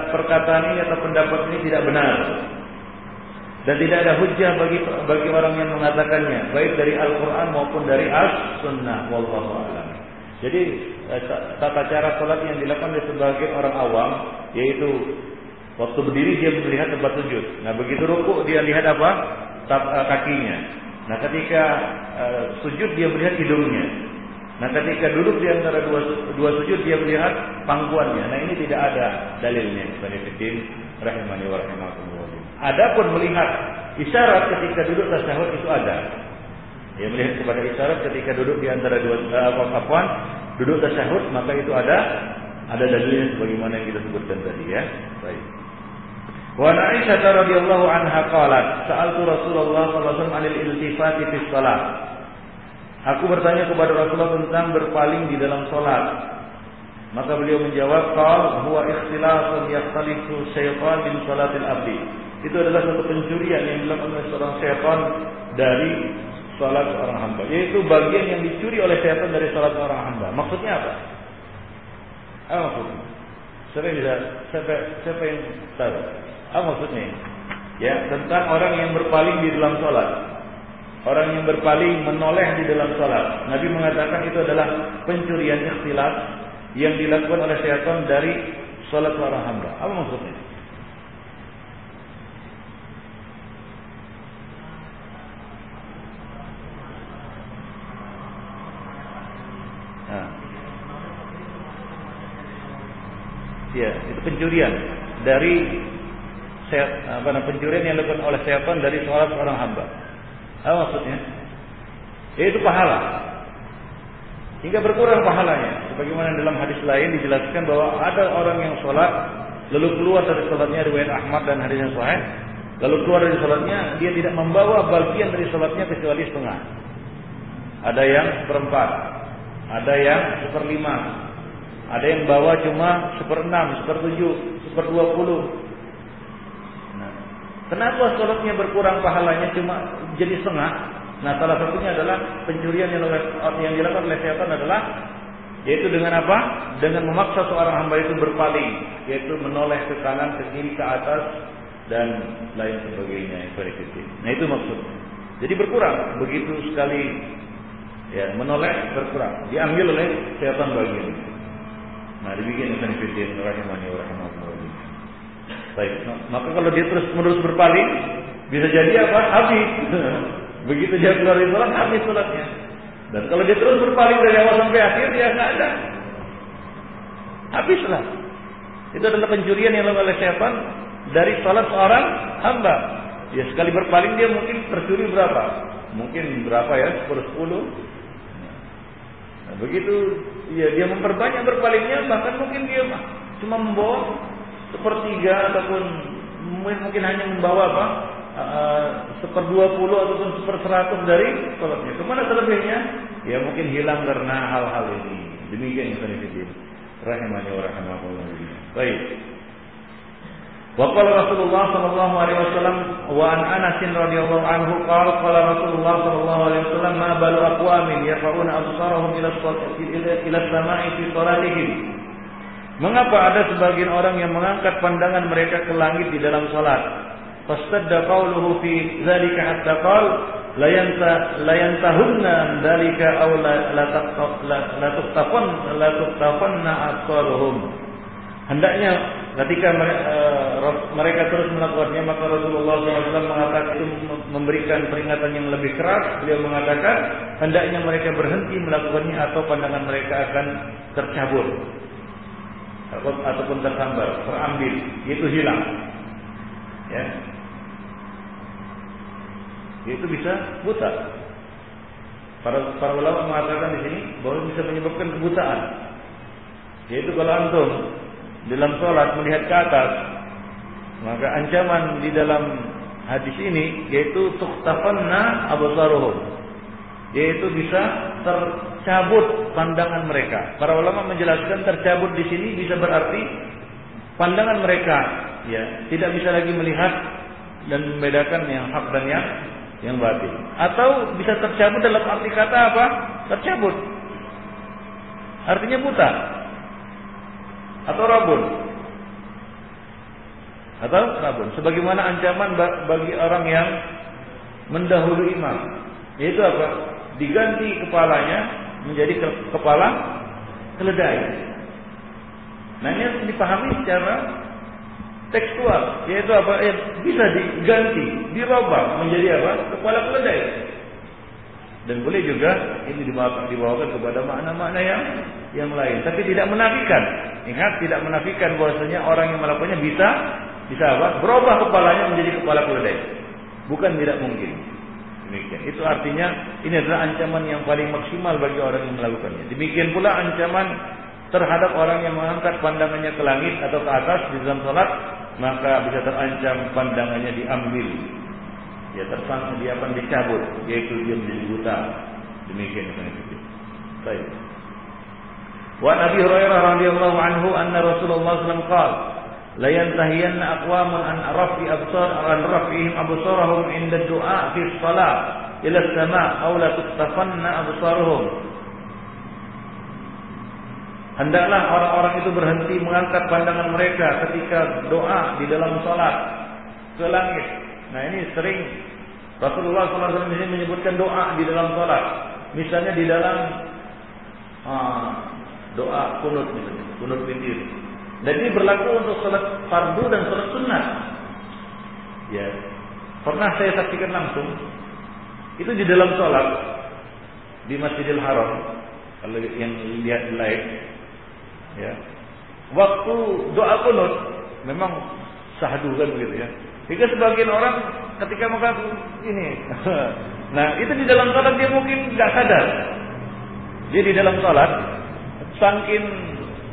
Perkataan ini atau pendapat ini tidak benar. Dan tidak ada hujjah bagi bagi orang yang mengatakannya, baik dari Al-Qur'an maupun dari As-Sunnah wallahu alam. Jadi eh, tata cara salat yang dilakukan oleh sebagian orang awam yaitu waktu berdiri dia melihat tempat sujud. Nah, begitu rukuk dia lihat apa? uh, kakinya. Nah, ketika uh, sujud dia melihat hidungnya. Nah, ketika duduk di antara dua dua sujud dia melihat pangkuannya. Nah, ini tidak ada dalilnya. Sanifidin rahimani wa rahimakumullah. Adapun melihat isyarat ketika duduk tasyahud itu ada. Ya melihat kepada isyarat ketika duduk di antara dua uh, apa duduk tasyahud maka itu ada ada dalilnya sebagaimana yang kita sebutkan tadi ya. Baik. Wa Aisyah radhiyallahu anha qalat, sa'altu Rasulullah sallallahu alaihi wasallam 'anil iltifati fi shalah. Aku bertanya kepada Rasulullah tentang berpaling di dalam salat. Maka beliau menjawab, "Qal huwa ikhtilafun yakhtalifu syaitan min salatil abdi." Itu adalah satu pencurian yang dilakukan oleh seorang syaitan dari salat seorang hamba, yaitu bagian yang dicuri oleh syaitan dari salat seorang hamba. Maksudnya apa? Apa maksudnya? Siapa yang bisa, siapa, siapa yang tahu? Apa maksudnya? Ya, tentang orang yang berpaling di dalam sholat. Orang yang berpaling menoleh di dalam sholat. Nabi mengatakan itu adalah pencurian ikhtilaf yang dilakukan oleh syaitan dari sholat seorang hamba. Apa maksudnya? Ya, itu pencurian dari apa namanya pencurian yang dilakukan oleh setan dari sholat seorang hamba. Apa maksudnya? Yaitu pahala. Hingga berkurang pahalanya. Sebagaimana dalam hadis lain dijelaskan bahwa ada orang yang sholat lalu keluar dari sholatnya riwayat Ahmad dan hadis yang sahih. Lalu keluar dari sholatnya dia tidak membawa bagian dari sholatnya kecuali setengah. Ada yang seperempat, ada yang seperlima, ada yang bawa cuma seperenam, sepertujuh, seperdua puluh. Nah, kenapa sholatnya berkurang pahalanya cuma jadi setengah? Nah, salah satunya adalah pencurian yang, dilakukan oleh syaitan adalah yaitu dengan apa? Dengan memaksa seorang hamba itu berpaling, yaitu menoleh ke kanan, ke kiri, ke atas dan lain sebagainya. Nah, itu maksudnya. Jadi berkurang begitu sekali ya menoleh berkurang diambil oleh syaitan bagian. Nah, demikian Ibn Fiddin rahimani wa. Baik, maka kalau dia terus menerus berpaling, bisa jadi apa? Habis. [LAUGHS] Begitu dia keluar dari sholat, habis sholatnya. Dan kalau dia terus berpaling dari awal sampai akhir, dia nggak ada. Habislah. Itu adalah pencurian yang dilakukan oleh syaitan dari sholat seorang hamba. Ya sekali berpaling dia mungkin tercuri berapa? Mungkin berapa ya? Sepuluh sepuluh. Nah, begitu ya dia memperbanyak berpalingnya bahkan mungkin dia cuma membawa sepertiga ataupun mungkin hanya membawa apa uh, seperdua puluh ataupun seperseratus dari sholatnya. Ke mana selebihnya? Ya mungkin hilang karena hal-hal ini. Demikian yang saya rahimahnya wa rahimahullah baik Wa Rasulullah sallallahu alaihi wasallam wa an Anas radhiyallahu anhu qala qala Rasulullah sallallahu alaihi wasallam ma balu aqwamin yarfa'una abusarohum ila ila samai fi salatihim. Mengapa ada sebagian orang yang mengangkat pandangan mereka ke langit di dalam salat? Fastadda qawluhu fi dzalika hatta qala layanta yanta la yantahunna dzalika aw la la taqtaf la tuqtafan la. Hendaknya ketika eh, mereka terus melakukannya maka Rasulullah SAW mengatakan itu memberikan peringatan yang lebih keras. Beliau mengatakan hendaknya mereka berhenti melakukannya atau pandangan mereka akan tercabut ataupun tersambar, terambil, itu hilang. Ya, itu bisa buta. Para para ulama mengatakan di sini bahwa bisa menyebabkan kebutaan. Yaitu kalau antum dalam sholat melihat ke atas maka ancaman di dalam hadis ini yaitu tuktafanna absaruhum yaitu bisa tercabut pandangan mereka. Para ulama menjelaskan tercabut di sini bisa berarti pandangan mereka ya tidak bisa lagi melihat dan membedakan yang hak dan yang yang batin. Atau bisa tercabut dalam arti kata apa? Tercabut. Artinya buta atau rabun atau rabun sebagaimana ancaman bagi orang yang mendahului imam yaitu apa diganti kepalanya menjadi kepala keledai nah ini dipahami secara tekstual, yaitu apa? Eh, bisa diganti, dirubah menjadi apa? Kepala keledai. Dan boleh juga ini dibawakan, kepada makna-makna yang yang lain, tapi tidak menafikan. Ingat, tidak menafikan bahwasanya orang yang melakukannya bisa bisa apa? Berubah kepalanya menjadi kepala keledai. Bukan tidak mungkin. Demikian. Itu artinya ini adalah ancaman yang paling maksimal bagi orang yang melakukannya. Demikian pula ancaman terhadap orang yang mengangkat pandangannya ke langit atau ke atas di dalam salat, maka bisa terancam pandangannya diambil. Ya tersangka dia akan dicabut, yaitu dia menjadi buta. Demikian yang itu. Baik. Wa Nabi Hurairah radhiyallahu anhu anna Rasulullah sallallahu alaihi la yantahiyanna aqwamun an rafi absar an rafihim absarahum inda du'a fi shalah ila as-sama' aw la tustafanna absaruhum Hendaklah orang-orang itu berhenti mengangkat pandangan mereka ketika doa di dalam salat ke langit. Nah ini sering Rasulullah SAW ini menyebutkan doa di dalam salat. Misalnya di dalam ah, doa kunut misalnya, kunut witir. Dan ini berlaku untuk salat fardu dan salat sunnah. Ya. Pernah saya saksikan langsung itu di dalam salat di Masjidil Haram kalau yang lihat live ya. Waktu doa kunut memang sahdu kan begitu ya. Jika sebagian orang ketika mengaku ini, [LAUGHS] nah itu di dalam salat dia mungkin nggak sadar. Dia di dalam salat sangkin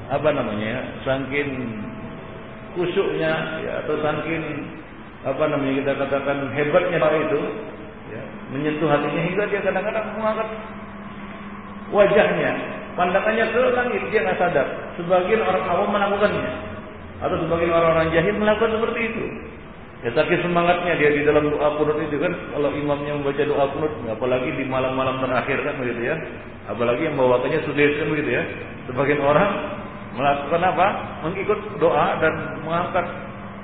apa namanya, sangkin kusuknya ya, atau sangkin apa namanya kita katakan hebatnya doa itu ya, menyentuh hatinya hingga dia kadang-kadang mengangkat wajahnya pandangannya ke langit dia nggak sadar. Sebagian orang awam melakukannya atau sebagian orang-orang jahil melakukan seperti itu ya saking semangatnya dia di dalam doa kunut itu kan kalau imamnya membaca doa kunut apalagi di malam-malam terakhir kan begitu ya apalagi yang bawakannya sulit kan begitu ya sebagian orang melakukan apa mengikut doa dan mengangkat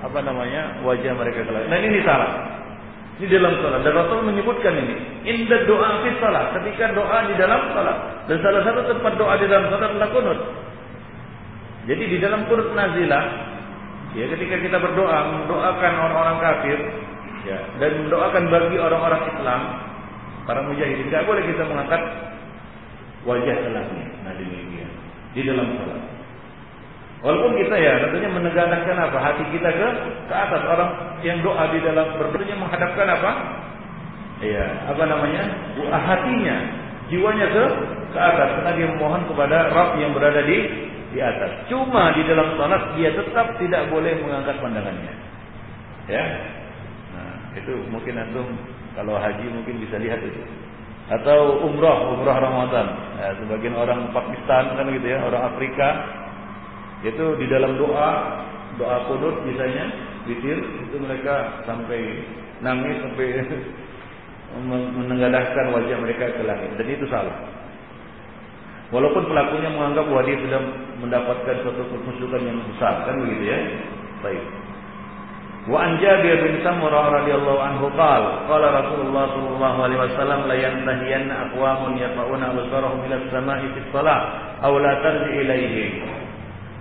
apa namanya wajah mereka ke langit nah ini salah di dalam salat. Dan Rasul menyebutkan ini. Indah doa fi salat. Ketika doa di dalam salat. Dan salah satu tempat doa di dalam salat adalah kunut. Jadi di dalam kunut nazilah. Ya ketika kita berdoa. Mendoakan orang-orang kafir. Ya, dan mendoakan bagi orang-orang Islam. Para mujahidin. Tidak boleh kita mengangkat wajah telahnya. Nah demikian. Di dalam salat. Walaupun kita ya tentunya menegakkan apa hati kita ke ke atas orang yang doa di dalam berdoanya menghadapkan apa? Iya, apa namanya? Hatinya, jiwanya ke ke atas karena dia memohon kepada Rabb yang berada di di atas. Cuma di dalam salat dia tetap tidak boleh mengangkat pandangannya. Ya. Nah, itu mungkin antum kalau haji mungkin bisa lihat itu. Atau umrah, umrah Ramadan. Ya, sebagian orang Pakistan kan gitu ya, orang Afrika itu di dalam doa, doa kunut misalnya, witir, itu mereka sampai nangis sampai [LAUGHS] menengadahkan wajah mereka ke langit dan itu salah. Walaupun pelakunya menganggap bahwa dia sudah mendapatkan suatu kekhusyukan yang besar kan begitu ya. Baik. Wa an Jabir bin Samurah radhiyallahu anhu qala qala Rasulullah sallallahu alaihi wasallam la yantahiyanna aqwamun yaqauna absarahum ila as-sama'i fi shalah aw la tarji ilaihim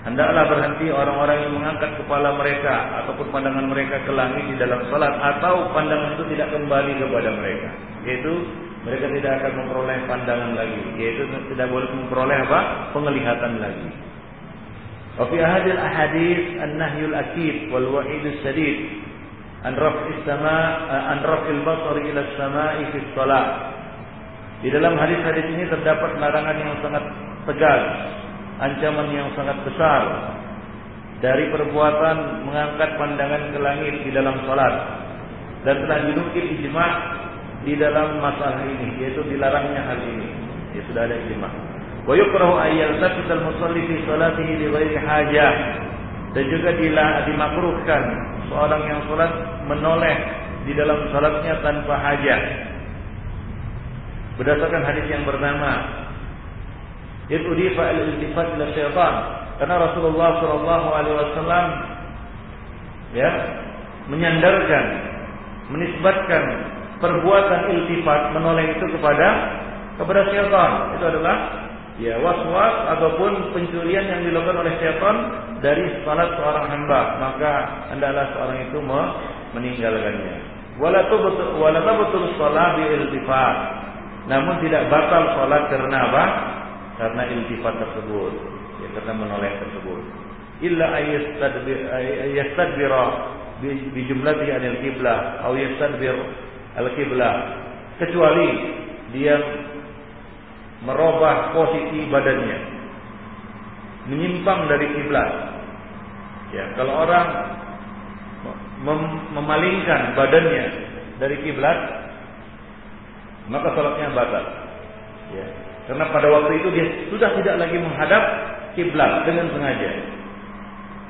Hendaklah berhenti orang-orang yang mengangkat kepala mereka ataupun pandangan mereka ke langit di dalam salat atau pandangan itu tidak kembali kepada mereka. Yaitu mereka tidak akan memperoleh pandangan lagi, yaitu tidak boleh memperoleh apa? penglihatan lagi. Wa fi hadil ahadits an-nahyul akid wal wa'idus sadid an raf'is sama an raf'il basari ila samai fi shalah. Di dalam hadis-hadis ini terdapat larangan yang sangat tegas ancaman yang sangat besar dari perbuatan mengangkat pandangan ke langit di dalam salat dan telah dinukil ijma di dalam masalah ini yaitu dilarangnya hal ini. Ya sudah ada ijma. Wa yukrahu ayyal al musalli fi salatihi li ghairi hajah dan juga dimakruhkan seorang yang salat menoleh di dalam salatnya tanpa hajat berdasarkan hadis yang bernama Itu difa al-iltifat ila syaitan. Karena Rasulullah sallallahu alaihi wasallam ya menyandarkan, menisbatkan perbuatan iltifat menoleh itu kepada kepada syaitan. Itu adalah ya waswas ataupun pencurian yang dilakukan oleh syaitan dari salat seorang hamba, maka hendaklah seorang itu meninggalkannya. Wala betul wala betul salat bi iltifat. Namun tidak batal salat karena apa? Karena iltifat tersebut, ya karena menoleh tersebut. Illa ayastadbira bi jumlati anil qiblah atau yastadbir al qiblah kecuali dia merubah posisi badannya. Menyimpang dari kiblat ya kalau orang mem memalingkan badannya dari kiblat maka salatnya batal. Ya karena pada waktu itu dia sudah tidak lagi menghadap kiblat dengan sengaja.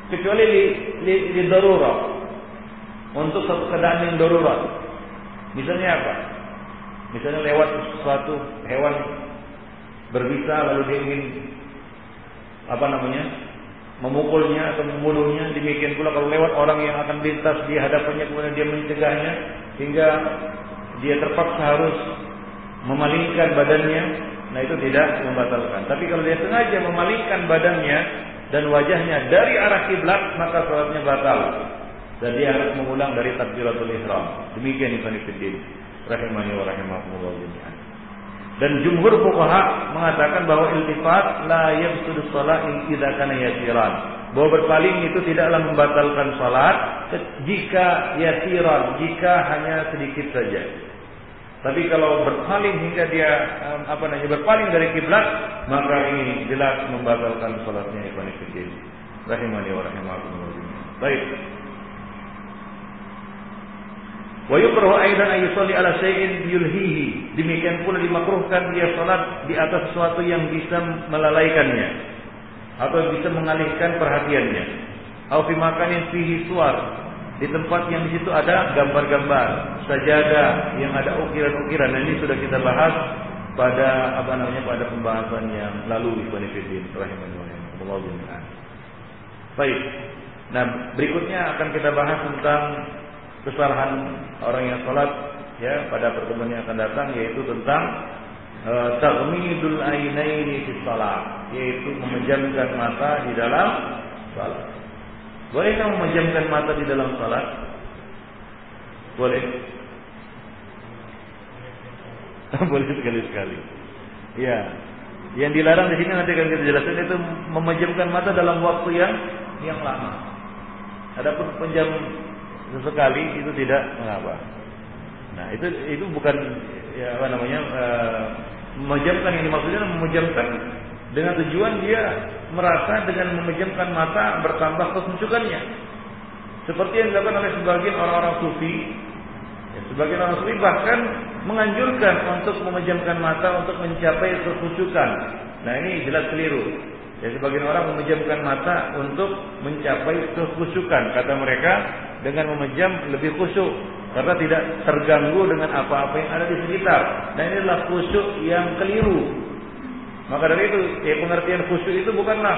Kecuali di, di, di darurat untuk satu keadaan yang darurat misalnya apa? Misalnya lewat suatu hewan berbisa lalu dia ingin apa namanya memukulnya atau membunuhnya demikian pula kalau lewat orang yang akan lintas di hadapannya kemudian dia mencegahnya hingga dia terpaksa harus memalingkan badannya nah itu tidak membatalkan. Tapi kalau dia sengaja memalingkan badannya dan wajahnya dari arah kiblat maka sholatnya batal dan dia harus mengulang dari takbiratul ihram demikian Ibnu Fiddin rahimani wa rahimakumullah jami'an dan jumhur fuqaha mengatakan bahwa iltifat la yabsudu shalah idza kana yasiran. Bahwa berpaling itu tidaklah membatalkan salat jika yasiran, jika hanya sedikit saja. Tapi kalau berpaling hingga dia apa namanya berpaling dari kiblat, maka ini jelas membatalkan salatnya ibnu Fiddin. Rahimani wa rahimakumullah. Baik. Wa yukrahu aidan ay yusalli ala syai'in yulhihi. Demikian pula dimakruhkan dia salat di atas sesuatu yang bisa melalaikannya atau bisa mengalihkan perhatiannya. Au fi makanin fihi suar. Di tempat yang di situ ada gambar-gambar, sajadah yang ada ukiran-ukiran. Nah, ini sudah kita bahas pada apa namanya pada pembahasan yang lalu di Banifidin rahimahullah. Baik. Nah, berikutnya akan kita bahas tentang kesalahan orang yang sholat ya pada pertemuan yang akan datang yaitu tentang uh, taghmidul ainaini fi shalah yaitu memejamkan mata di dalam salat. Bolehkah memejamkan mata di dalam salat? Boleh. [LAUGHS] Boleh sekali-sekali. Ya. Yang dilarang di sini nanti akan kita jelaskan itu memejamkan mata dalam waktu yang yang lama. Adapun penjam sesekali itu tidak mengapa. Nah, itu itu bukan ya apa namanya uh, memejamkan yang dimaksudnya memejamkan dengan tujuan dia merasa dengan memejamkan mata bertambah kesucukannya. Seperti yang dilakukan oleh sebagian orang-orang sufi. Ya, sebagian orang sufi bahkan menganjurkan untuk memejamkan mata untuk mencapai kesucukan. Nah, ini jelas keliru. Ya sebagian orang memejamkan mata untuk mencapai kekhusyukan kata mereka dengan memejam lebih khusyuk karena tidak terganggu dengan apa-apa yang ada di sekitar. Nah inilah khusyuk yang keliru. Maka dari itu ya pengertian khusyuk itu bukanlah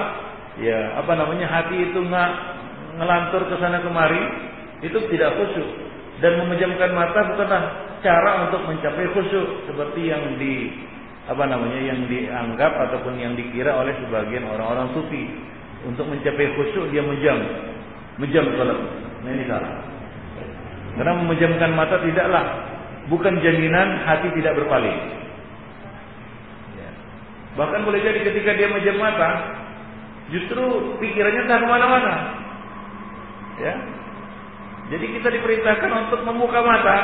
ya apa namanya hati itu nggak ngelantur ke sana kemari itu tidak khusyuk dan memejamkan mata bukanlah cara untuk mencapai khusyuk seperti yang di apa namanya yang dianggap ataupun yang dikira oleh sebagian orang-orang sufi. Untuk mencapai khusyuk dia menjam menjam salat nah ini salah. Karena memejamkan mata tidaklah. Bukan jaminan hati tidak berpaling. Ya. bahkan boleh jadi ketika dia menjam mata justru pikirannya tak ke mana-mana. Ya. Jadi kita diperintahkan untuk membuka mata.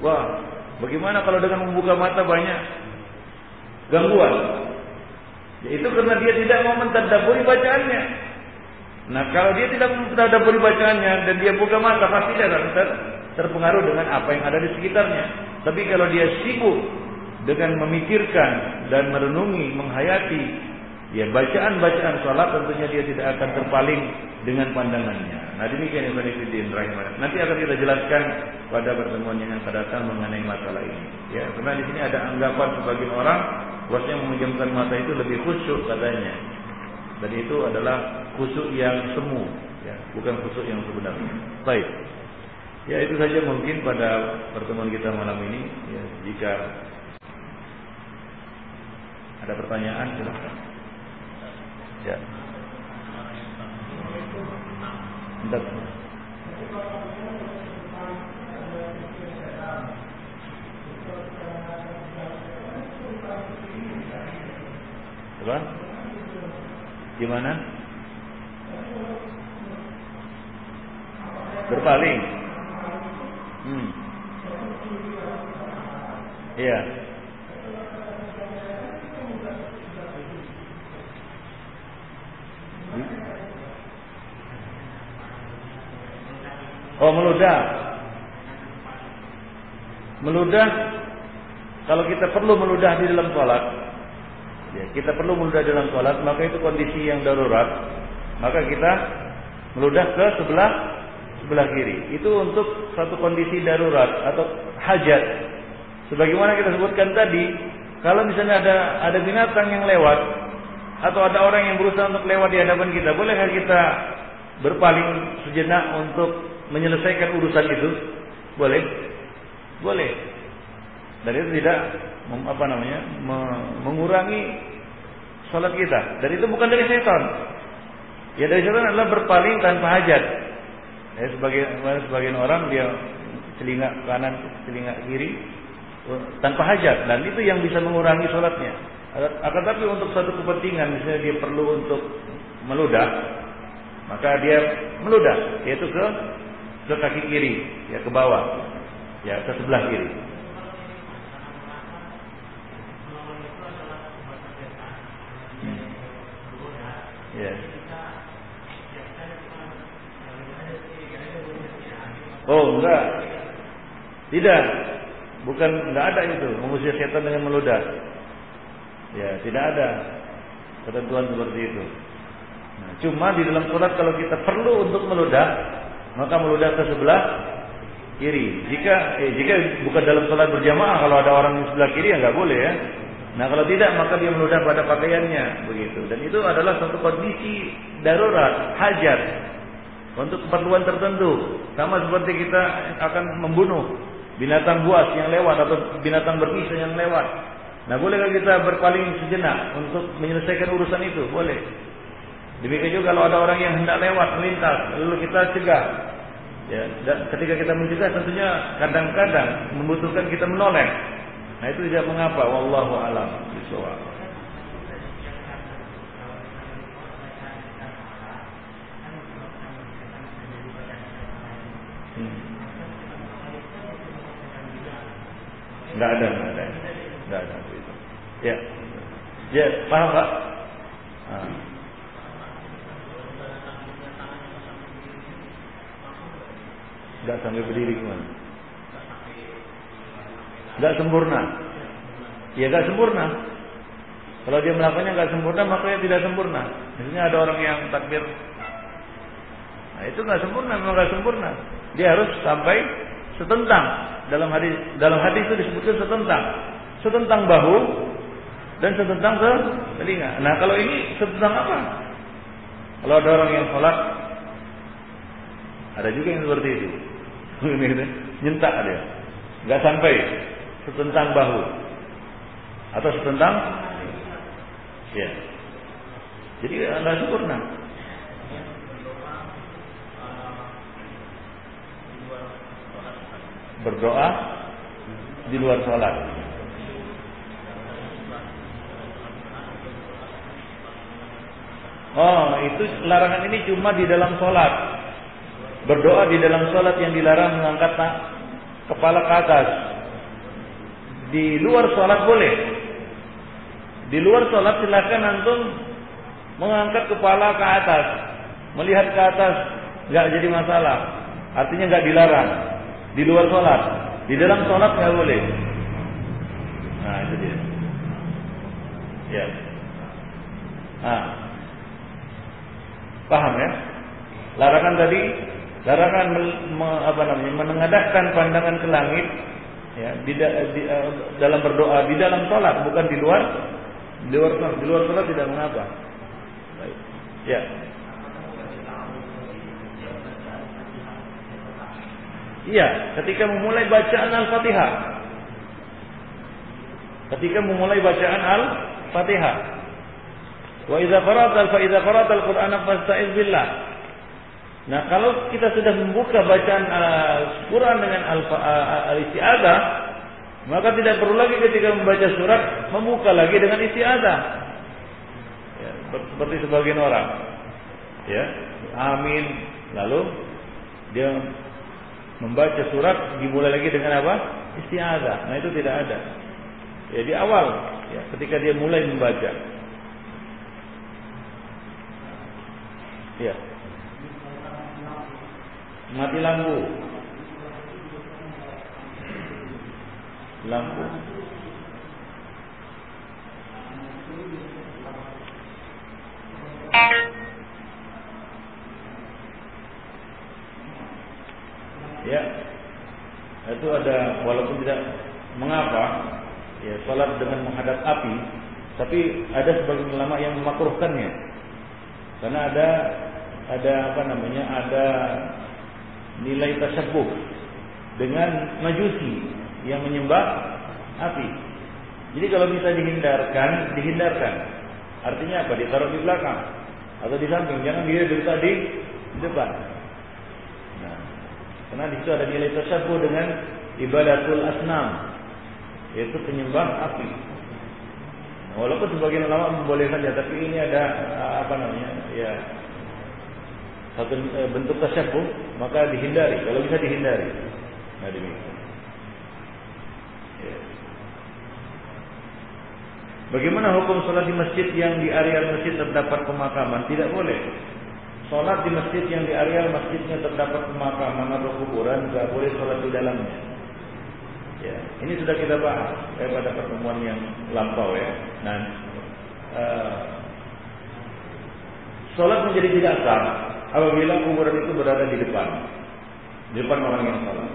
Wah bagaimana kalau dengan membuka mata banyak gangguan. Yaitu karena dia tidak mau mentadaburi bacaannya. Nah, kalau dia tidak mentadaburi bacaannya dan dia buka mata, pasti dia akan ter terpengaruh dengan apa yang ada di sekitarnya. Tapi kalau dia sibuk dengan memikirkan dan merenungi, menghayati ya bacaan-bacaan salat tentunya dia tidak akan terpaling dengan pandangannya. Nah demikian yang Ibn rahimah. Nanti akan kita jelaskan pada pertemuan yang akan datang mengenai masalah ini. Ya, karena di sini ada anggapan sebagian orang bahwasanya memejamkan mata itu lebih khusyuk katanya. Dan itu adalah khusyuk yang semu, ya, bukan khusyuk yang sebenarnya. Baik. Ya itu saja mungkin pada pertemuan kita malam ini. Ya, jika Ada pertanyaan silakan. Ya. Bentar. Apa? Gimana? Berpaling. Hmm. Iya. Oh meludah. Meludah. Kalau kita perlu meludah di dalam sholat, ya, kita perlu meludah dalam sholat, maka itu kondisi yang darurat. Maka kita meludah ke sebelah sebelah kiri. Itu untuk satu kondisi darurat atau hajat. Sebagaimana kita sebutkan tadi, kalau misalnya ada ada binatang yang lewat atau ada orang yang berusaha untuk lewat di hadapan kita, bolehkah kita berpaling sejenak untuk menyelesaikan urusan itu? Boleh? Boleh. Dan itu tidak apa namanya? mengurangi salat kita. Dan itu bukan dari setan. Ya dari setan adalah berpaling tanpa hajat. Ya, sebagian sebagian orang dia telinga kanan, telinga kiri tanpa hajat dan itu yang bisa mengurangi sholatnya. Akan tapi untuk satu kepentingan misalnya dia perlu untuk meludah, maka dia meludah yaitu ke ke kaki kiri, ya ke bawah, ya ke sebelah kiri. Ya. Oh enggak, tidak, bukan enggak ada itu mengusir setan dengan meludah. Ya tidak ada ketentuan seperti itu. Nah, cuma di dalam sholat kalau kita perlu untuk meludah, maka meludah ke sebelah kiri. Jika eh, jika bukan dalam sholat berjamaah, kalau ada orang di sebelah kiri ya nggak boleh ya. Nah kalau tidak maka dia meludah pada pakaiannya begitu. Dan itu adalah satu kondisi darurat, hajat untuk keperluan tertentu. Sama seperti kita akan membunuh binatang buas yang lewat atau binatang berbisa yang lewat. Nah bolehkah kita berpaling sejenak untuk menyelesaikan urusan itu? Boleh. Demikian juga kalau ada orang yang hendak lewat melintas, lalu kita cegah. Ya, dan ketika kita mencegah tentunya kadang-kadang membutuhkan kita menoleh. Nah itu tidak mengapa. Wallahu alam bisawab. Enggak ada, enggak ada. Enggak ada itu. Ya. Ya, paham Pak? Ah. Enggak sampai berdiri gimana? Enggak sempurna. Ya enggak sempurna. Kalau dia melakukannya enggak sempurna, makanya tidak sempurna. Misalnya ada orang yang takbir Nah, itu enggak sempurna, memang enggak sempurna. Dia harus sampai setentang. Dalam hadis dalam hadis itu disebutkan setentang. Setentang bahu dan setentang ke telinga. Nah, kalau ini setentang apa? Kalau ada orang yang sholat, ada juga yang seperti itu. [LAUGHS] nyentak dia nggak sampai setentang bahu atau setentang ya jadi nggak sempurna berdoa di luar sholat Oh, itu larangan ini cuma di dalam sholat. Berdoa di dalam sholat yang dilarang mengangkat kepala ke atas. Di luar sholat boleh. Di luar sholat silakan antum mengangkat kepala ke atas, melihat ke atas, nggak jadi masalah. Artinya nggak dilarang. Di luar sholat, di dalam sholat nggak boleh. Nah itu dia. Ya. Nah. Paham ya? Larangan tadi Larangan me, apa namanya menengadahkan pandangan ke langit ya di, di, uh, dalam berdoa di dalam sholat bukan di luar di luar sholat di luar sholat tidak mengapa Baik. ya Iya, ketika memulai bacaan Al-Fatihah. Ketika memulai bacaan Fatihah. Wa idza qara'ta fa idza qara'ta al-Qur'ana fasta'iz billah. Nah, kalau kita sudah membuka bacaan uh, Quran dengan al-isti'adzah, maka tidak perlu lagi ketika membaca surat membuka lagi dengan isti'adzah. Ya, seperti sebagian orang. Ya, amin. Lalu dia membaca surat dimulai lagi dengan apa? Isti'adzah. Nah, itu tidak ada. Ya, awal ya, ketika dia mulai membaca. Ya. Mati lampu. Lampu. Ya. Itu ada walaupun tidak mengapa ya salat dengan menghadap api, tapi ada sebagian ulama yang memakruhkannya. Karena ada ada apa namanya? Ada nilai tersebut dengan majusi yang menyembah api. Jadi kalau bisa dihindarkan, dihindarkan. Artinya apa? Ditaruh di belakang atau di samping. Jangan dia dari tadi di depan. Karena di situ ada nilai tersebut dengan ibadatul asnam, yaitu penyembah api. Walaupun sebagian ulama membolehkan ya, tapi ini ada apa namanya? Ya satu eh, bentuk tasyabuh maka dihindari kalau bisa dihindari nah demikian ya. bagaimana hukum sholat di masjid yang di area masjid terdapat pemakaman tidak boleh sholat di masjid yang di area masjidnya terdapat pemakaman atau kuburan tidak boleh sholat di dalamnya. Ya ini sudah kita bahas eh, pada pertemuan yang lampau ya. Nah uh, sholat menjadi tidak sah apabila kuburan itu berada di depan di depan orang yang salah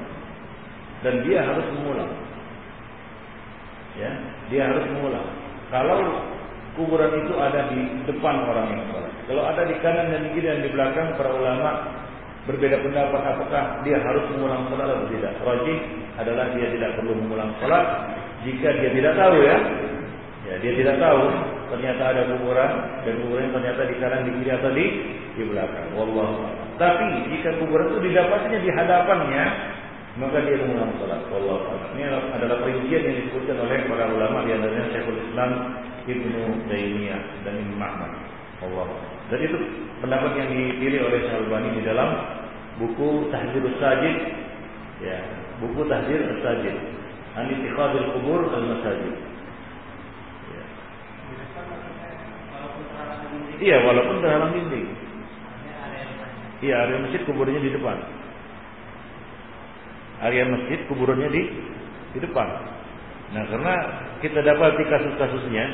dan dia harus mengulang. Ya dia harus mengulang. Kalau kuburan itu ada di depan orang yang salah kalau ada di kanan dan di kiri dan di belakang para ulama berbeda pendapat apakah dia harus mengulang salat atau tidak rajih adalah dia tidak perlu mengulang salat jika dia tidak tahu ya ya dia tidak tahu ternyata ada kuburan dan kuburan ternyata di kanan di kiri atau di di belakang. Wallahu Tapi jika kuburan itu didapatnya di hadapannya, maka dia mengulang salat. Wallahu Ini adalah perincian yang disebutkan oleh para ulama di antaranya Syekhul Islam Ibnu Taimiyah dan Imam Ahmad. Allah. Dan itu pendapat yang dipilih oleh Syalbani di dalam buku Tahzirus Sajid ya, buku Tahzir Sajid An Ittikhadul Qubur al-Masajid. Iya, walaupun terhalang dinding. Iya, area masjid kuburannya di depan. Area masjid kuburannya di di depan. Nah, karena kita dapat di kasus-kasusnya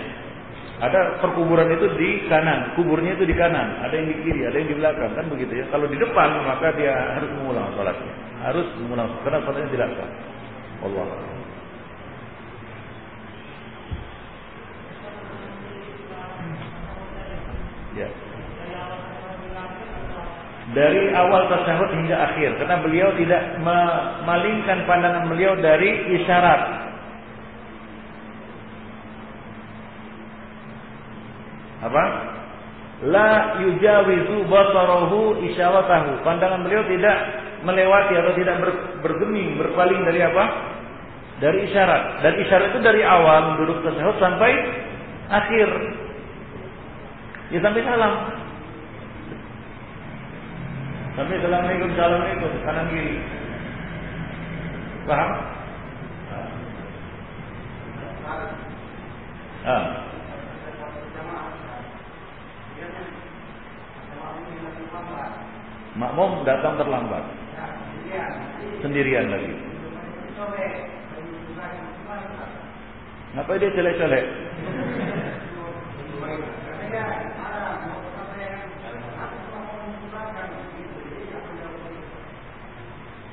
ada perkuburan itu di kanan, kuburnya itu di kanan, ada yang di kiri, ada yang di belakang, kan begitu ya. Kalau di depan maka dia harus mengulang salatnya. Harus mengulang karena salatnya tidak sah. Allah. Ya. Dari awal tasawuf hingga akhir karena beliau tidak memalingkan pandangan beliau dari isyarat. Apa? La yujawizu basarahu isyaratahu. Pandangan beliau tidak melewati atau tidak bergeming, berpaling dari apa? Dari isyarat. Dan isyarat itu dari awal duduk tasawuf sampai akhir. Ya sampai salam. Sampai assalamualaikum, assalamualaikum, kanan kiri. Paham? Ah. Makmum datang terlambat. Sendirian lagi. Ngapain dia celek-celek?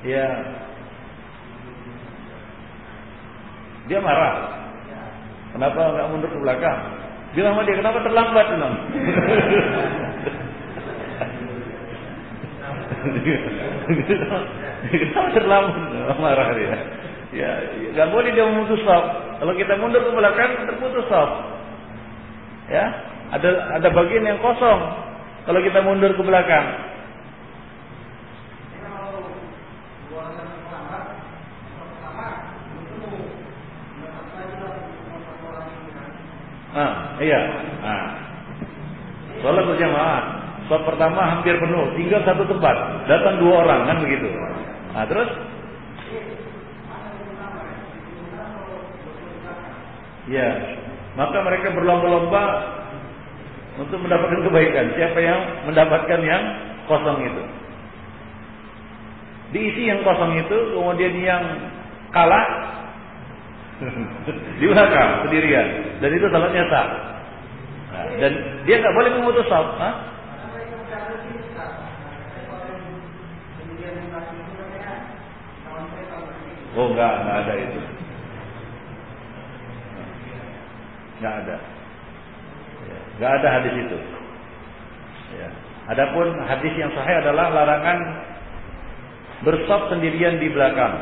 Ya. Dia marah. Kenapa nggak mundur ke belakang? Bilang sama dia, kenapa terlambat bilang? [LAUGHS] kenapa terlambat? Marah dia. Ya, nggak boleh dia memutus stop. Kalau kita mundur ke belakang, terputus stop. Ya, ada ada bagian yang kosong kalau kita mundur ke belakang. Ah, iya. Ah. Sholat berjamaah. Sholat pertama hampir penuh, tinggal satu tempat. Datang dua orang kan begitu. Nah, terus Ya, maka mereka berlomba-lomba untuk mendapatkan kebaikan. Siapa yang mendapatkan yang kosong itu? Diisi yang kosong itu, kemudian yang kalah [LAUGHS] di sendirian. Dan itu salatnya sah. Nah, dan dia nggak boleh memutus saf. Oh enggak, enggak ada itu. Enggak ada. Ya, enggak ada hadis itu. Ya. Adapun hadis yang sahih adalah larangan bersop sendirian di belakang.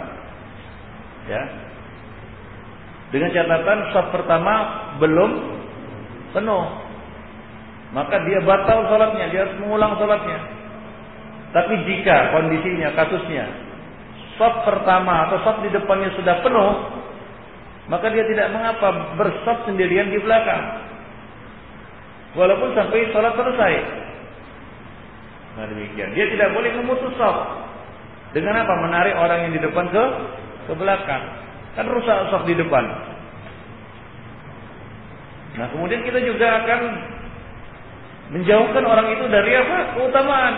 Ya. Dengan catatan sop pertama belum penuh. Maka dia batal sholatnya, dia harus mengulang sholatnya. Tapi jika kondisinya, kasusnya, sop pertama atau sop di depannya sudah penuh, maka dia tidak mengapa bersop sendirian di belakang. Walaupun sampai sholat selesai. Nah demikian. Dia tidak boleh memutus sop. Dengan apa? Menarik orang yang di depan ke ke belakang. Kan rusak saf di depan. Nah, kemudian kita juga akan menjauhkan orang itu dari apa? Keutamaan.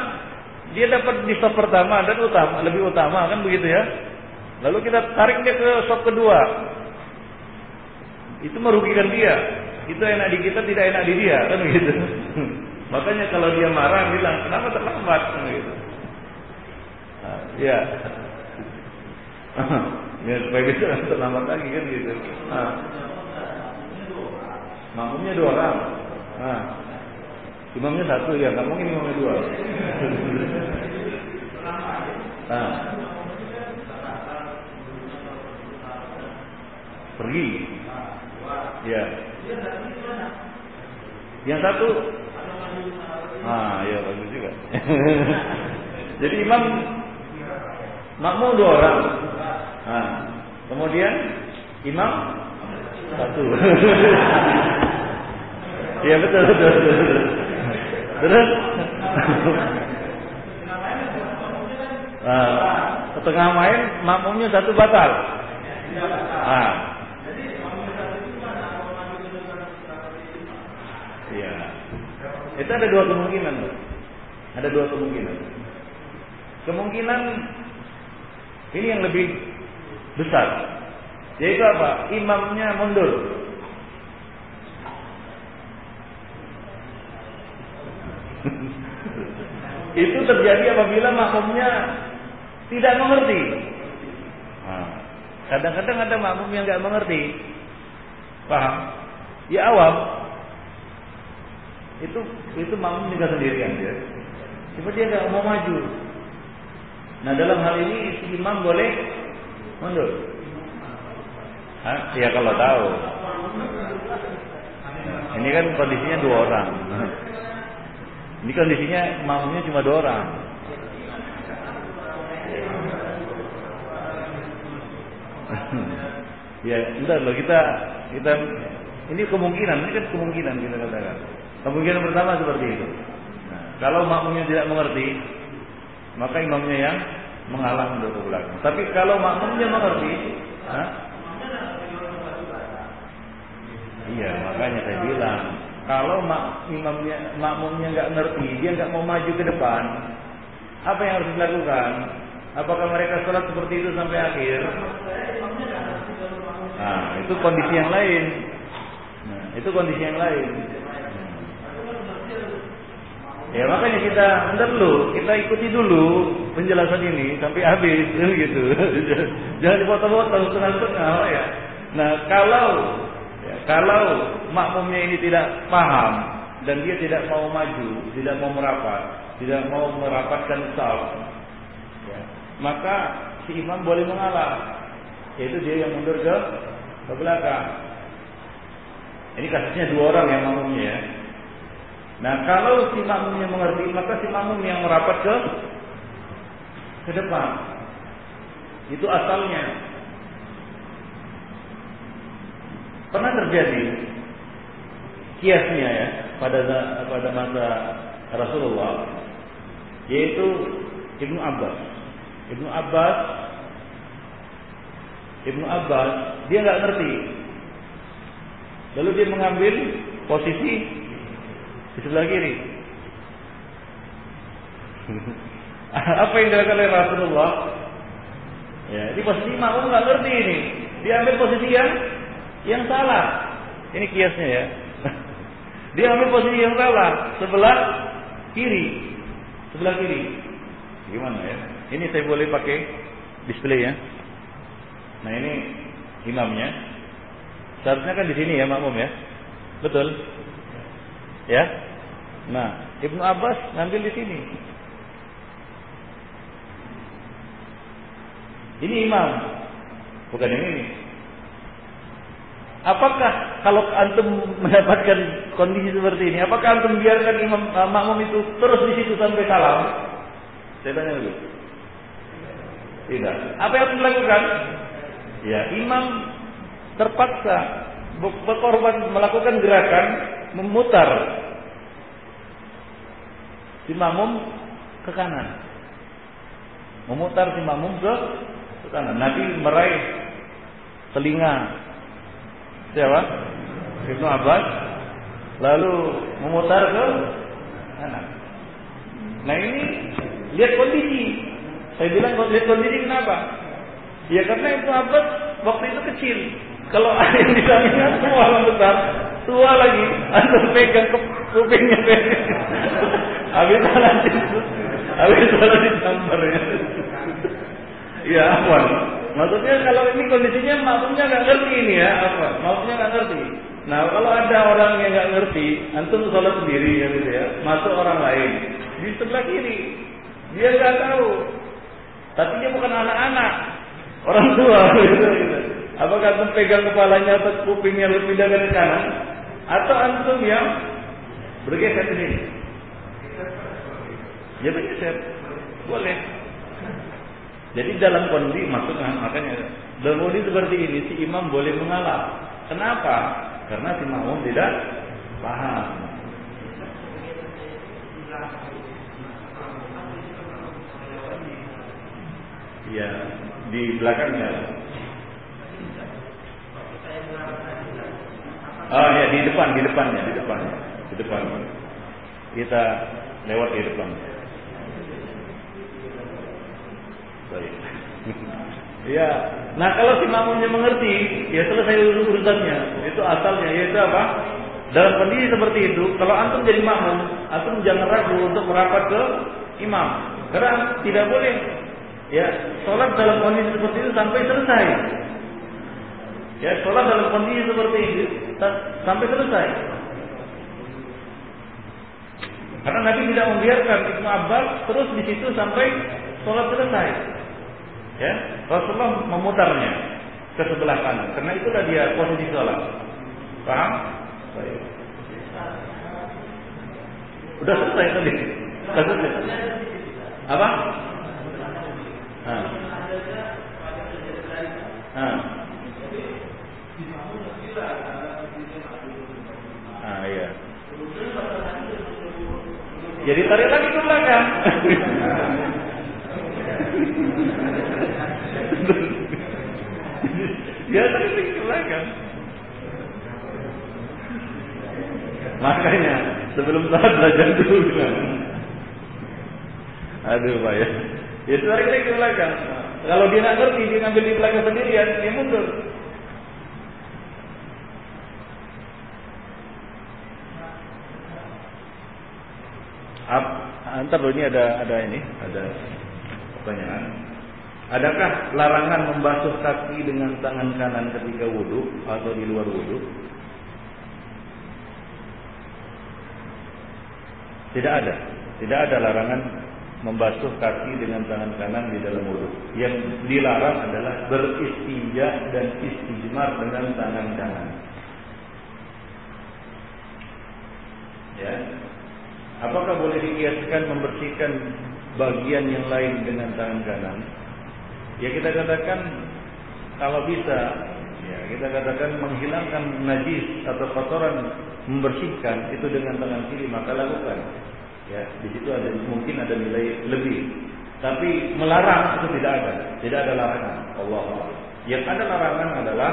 Dia dapat di saf pertama dan utama, lebih utama kan begitu ya. Lalu kita tarik dia ke saf kedua. Itu merugikan dia. Itu enak di kita, tidak enak di dia, kan begitu. [LAUGHS] Makanya kalau dia marah bilang, "Kenapa terlambat?" kan begitu. Nah, ya. [LAUGHS] Ya, supaya bisa terlambat lagi kan gitu. Nah. Makmumnya dua orang. Nah. Imamnya satu ya, nggak mungkin imamnya dua. Nah. Pergi. Ya. Yang satu Ah, ya bagus juga. Jadi imam makmum dua orang. Nah, kemudian imam satu. Iya betul, betul betul betul. Terus uh, setengah main makmumnya satu batal. Ah. Iya. Itu ada dua kemungkinan, Ada dua kemungkinan. Kemungkinan ini yang lebih besar. Yaitu apa? Imamnya mundur. Itu terjadi apabila makmumnya tidak mengerti. Nah, kadang-kadang ada makmum yang nggak mengerti, paham? Ya awam. Itu itu makmum juga sendirian dia. Cuma dia nggak mau maju. Nah dalam hal ini si imam boleh mundur. Hah? Ya kalau tahu. Ini kan kondisinya dua orang. Ini kondisinya makmumnya cuma dua orang. [LAUGHS] ya, entar loh kita kita ini kemungkinan, ini kan kemungkinan kita katakan. Kemungkinan pertama seperti itu. Nah, kalau makmumnya tidak mengerti, maka imamnya yang mengalah mundur ke. Tapi kalau makmumnya mengerti, ha? iya makanya saya bilang kalau mak, imamnya makmumnya nggak ngerti, dia nggak mau maju ke depan, apa yang harus dilakukan? Apakah mereka sholat seperti itu sampai akhir? Nah, itu kondisi yang lain. Nah, itu kondisi yang lain. Ya makanya kita dulu, kita ikuti dulu penjelasan ini sampai habis [LAUGHS] gitu. [LAUGHS] Jangan dipotong-potong setengah-setengah ya. Nah, kalau kalau makmumnya ini tidak paham dan dia tidak mau maju, tidak mau merapat, tidak mau merapatkan saf, ya, maka si imam boleh mengalah, yaitu dia yang mundur ke ke belakang. Ini kasusnya dua orang yang makmumnya ya. Nah kalau si makmumnya mengerti maka si makmum yang merapat ke ke depan. Itu asalnya. Pernah terjadi kiasnya ya pada pada masa Rasulullah yaitu Ibnu Abbas. Ibnu Abbas Ibnu Abbas dia nggak ngerti. Lalu dia mengambil posisi di sebelah kiri. [LAUGHS] Apa yang dilakukan oleh Rasulullah? Ya, ini posisi makmum nggak ngerti ini. Dia ambil posisi yang yang salah. Ini kiasnya ya. [LAUGHS] Dia ambil posisi yang salah, sebelah kiri. Sebelah kiri. Gimana ya? Ini saya boleh pakai display ya. Nah ini imamnya. Seharusnya kan di sini ya makmum ya. Betul? Ya. Nah, Ibnu Abbas ngambil di sini. Ini imam. Bukan yang ini. Apakah kalau antum [LAUGHS] mendapatkan kondisi seperti ini, apakah antum biarkan imam uh, makmum itu terus di situ sampai salam? Saya tanya dulu. Tidak. Apa yang harus dilakukan? Ya, imam terpaksa berkorban melakukan gerakan memutar si makmum ke kanan. Memutar si makmum ke, ke kanan. Nabi meraih telinga siapa? Ibnu Abbas lalu memutar ke kanan. Nah ini lihat kondisi. Saya bilang lihat kondisi kenapa? Ya karena Ibnu Abbas waktu itu kecil. Kalau [LAUGHS] ada yang di sampingnya tua orang besar, tua lagi, anda pegang ke kupingnya [LAUGHS] Habis salah habis salah disambar [LAUGHS] ya. Ya apa? Maksudnya kalau ini kondisinya makmumnya nggak ngerti ini ya apa? Makmumnya nggak ngerti. Nah kalau ada orang yang nggak ngerti, antum sholat sendiri ya gitu ya, masuk orang lain di sebelah kiri, dia nggak tahu. Tapi dia bukan anak-anak, orang tua [LAUGHS] gitu, gitu. Apakah antum pegang kepalanya atau kupingnya lebih pindah ke kanan, atau antum yang bergeser ke sini? Ya bergeser, boleh. Jadi dalam kondisi maksudnya makanya dalam kondisi seperti ini si imam boleh mengalah. Kenapa? Karena si makmum tidak paham. Ya, di belakangnya. Oh ya di depan, di depannya, di depan, di depan. Kita lewat di depan. Baik. ya. Nah kalau si makmumnya mengerti, ya selesai urusannya. Itu asalnya, yaitu apa? Dalam kondisi seperti itu, kalau antum jadi makmum, antum jangan ragu untuk merapat ke imam. Karena tidak boleh ya sholat dalam kondisi seperti itu sampai selesai. Ya sholat dalam kondisi seperti itu sampai selesai. Karena Nabi tidak membiarkan Ibnu Abbas terus di situ sampai sholat selesai. Ya, Rasulullah memutarnya ke sebelah kanan. Karena itulah dia posisi sholat. Paham? Baik. Udah selesai tadi. Kasusnya. Apa? Ah. Ah. Ah, iya. Jadi tarik lagi ke belakang. [LAUGHS] Dia tadi ke. Makanya sebelum saat belajar dulu kan. Aduh Pak ya. Ya tarik lagi ke belakang. Kalau dia nggak ngerti, dia ngambil di belakang sendirian, dia mundur. Antar ini ada ada ini, ada pertanyaan. Adakah larangan membasuh kaki dengan tangan kanan ketika wudhu atau di luar wudhu? Tidak ada. Tidak ada larangan membasuh kaki dengan tangan kanan di dalam wudhu. Yang dilarang adalah beristinja dan istijmar dengan tangan kanan. Ya. Apakah boleh dikiaskan membersihkan bagian yang lain dengan tangan kanan? Ya kita katakan kalau bisa ya kita katakan menghilangkan najis atau kotoran membersihkan itu dengan tangan kiri maka lakukan. Ya, di situ ada mungkin ada nilai lebih. Tapi melarang itu tidak ada, tidak ada larangan. Allah Yang ada larangan adalah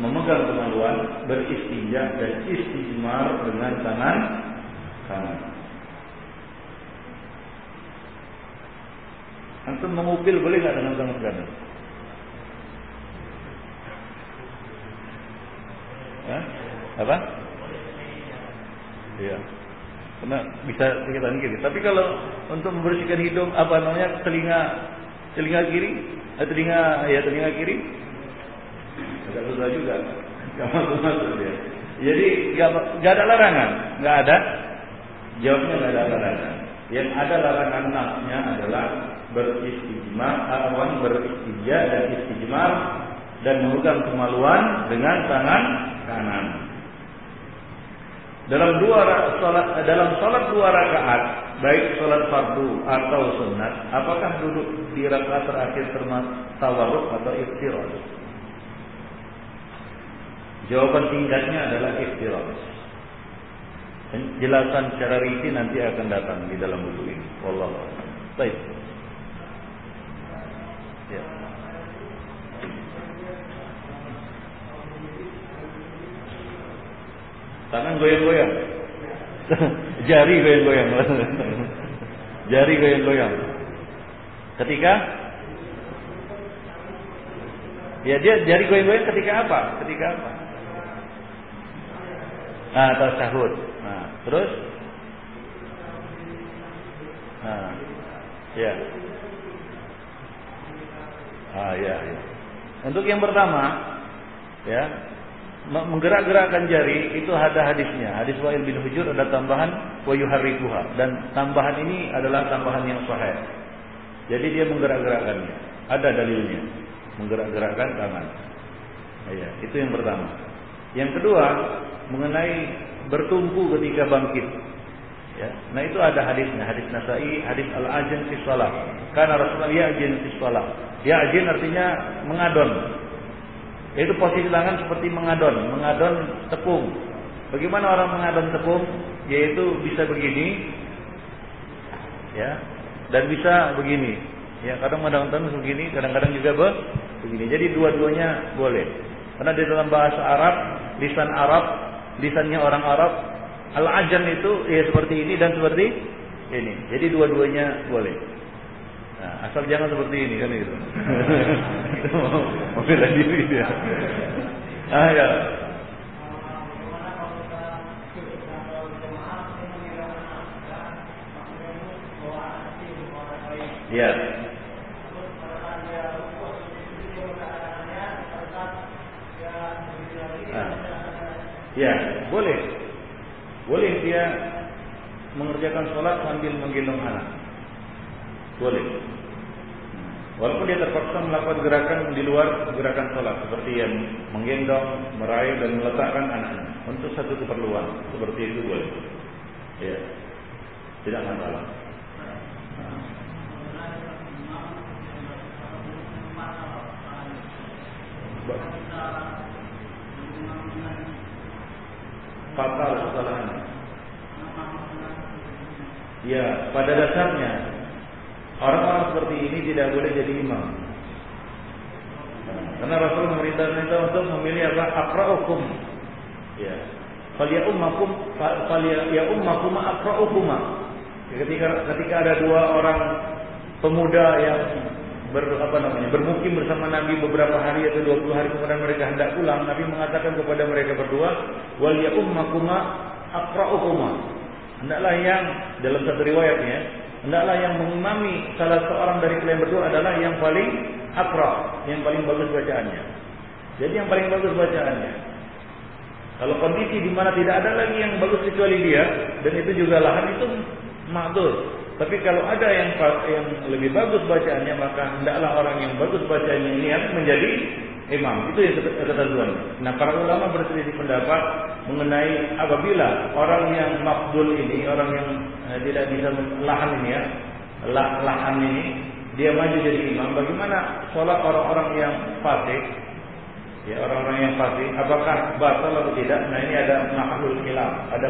memegang kemaluan, beristinja dan istijmar dengan tangan kanan. Antum mengupil boleh nggak dengan tangan kanan? Hah? Apa? Iya. Karena bisa kita kiri. Tapi kalau untuk membersihkan hidung apa namanya telinga telinga kiri, eh, telinga ya telinga kiri, agak susah juga. Dia. Jadi gak, gak ada larangan, gak ada. Jawabnya gak ada larangan. Yang ada larangan nasnya adalah beristijmar, awan beristijah dan istijmar dan memegang kemaluan dengan tangan kanan. Dalam dua salat dalam salat dua rakaat, baik salat fardu atau sunat, apakah duduk di rakaat terakhir termasuk tawarruk atau iftiroz? Jawaban singkatnya adalah iftiroz. Penjelasan secara rinci nanti akan datang di dalam buku ini. Wallahu Baik. Ya. Tangan goyang-goyang. [LAUGHS] Jari goyang-goyang. [LAUGHS] Jari goyang-goyang. Ketika Ya dia jari goyang-goyang ketika apa? Ketika apa? Nah, tasyahud. Nah, terus? Nah, ya. Ah, ya, ya. Untuk yang pertama, ya, menggerak-gerakkan jari itu ada hadisnya. Hadis Wa'il bin Hujur ada tambahan wa yuharrikuha dan tambahan ini adalah tambahan yang sahih. Jadi dia menggerak-gerakkannya. Ada dalilnya. Menggerak-gerakkan tangan. Ya, itu yang pertama. Yang kedua, mengenai bertumpu ketika bangkit. Ya. Nah itu ada hadisnya, hadis Nasai, hadis Al-Ajin fi. Karena Rasulullah ya'jin fi. Ya'jin artinya mengadon, itu posisi tangan seperti mengadon, mengadon tepung. Bagaimana orang mengadon tepung? Yaitu bisa begini, ya, dan bisa begini. Ya, kadang mengadon begini, kadang-kadang juga be begini. Jadi dua-duanya boleh. Karena di dalam bahasa Arab, lisan Arab, lisannya orang Arab, al-ajan itu ya seperti ini dan seperti ini. Jadi dua-duanya boleh. Nah, asal jangan seperti ini kan [LAUGHS] itu. itu mau bela diri dia. Ah ya. Ya. Ah. Ya, boleh. Boleh dia mengerjakan sholat sambil menggendong anak. Boleh. Walaupun dia terpaksa melakukan gerakan di luar gerakan sholat seperti yang menggendong, meraih dan meletakkan anaknya untuk satu keperluan seperti itu boleh. Ya, tidak masalah. Fatal kesalahan. Ya, pada dasarnya Orang-orang seperti ini tidak boleh jadi imam. Karena Rasul memerintahkan kita untuk memilih apa? Akra'ukum. Ya. Falia ummakum falia ya ummakum akra'ukum. Ketika ketika ada dua orang pemuda yang ber, apa namanya bermukim bersama Nabi beberapa hari atau 20 hari kemudian mereka hendak pulang Nabi mengatakan kepada mereka berdua wal ya ummakuma akra'ukuma hendaklah yang dalam satu riwayatnya hendaklah yang mengimami salah seorang dari kalian berdua adalah yang paling akra, yang paling bagus bacaannya. Jadi yang paling bagus bacaannya. Kalau kondisi di mana tidak ada lagi yang bagus kecuali dia dan itu juga lahan itu makdur. Tapi kalau ada yang yang lebih bagus bacaannya maka hendaklah orang yang bagus bacaannya ini yang menjadi imam. Itu yang ketentuan. Nah, para ulama berselisih pendapat mengenai apabila orang yang mafdul ini, orang yang eh, tidak bisa lahan ini ya, lah, lahan ini, dia maju jadi imam. Bagaimana sholat orang-orang yang fasik? Ya, orang-orang yang fasik, apakah batal atau tidak? Nah, ini ada mahlul khilaf, ada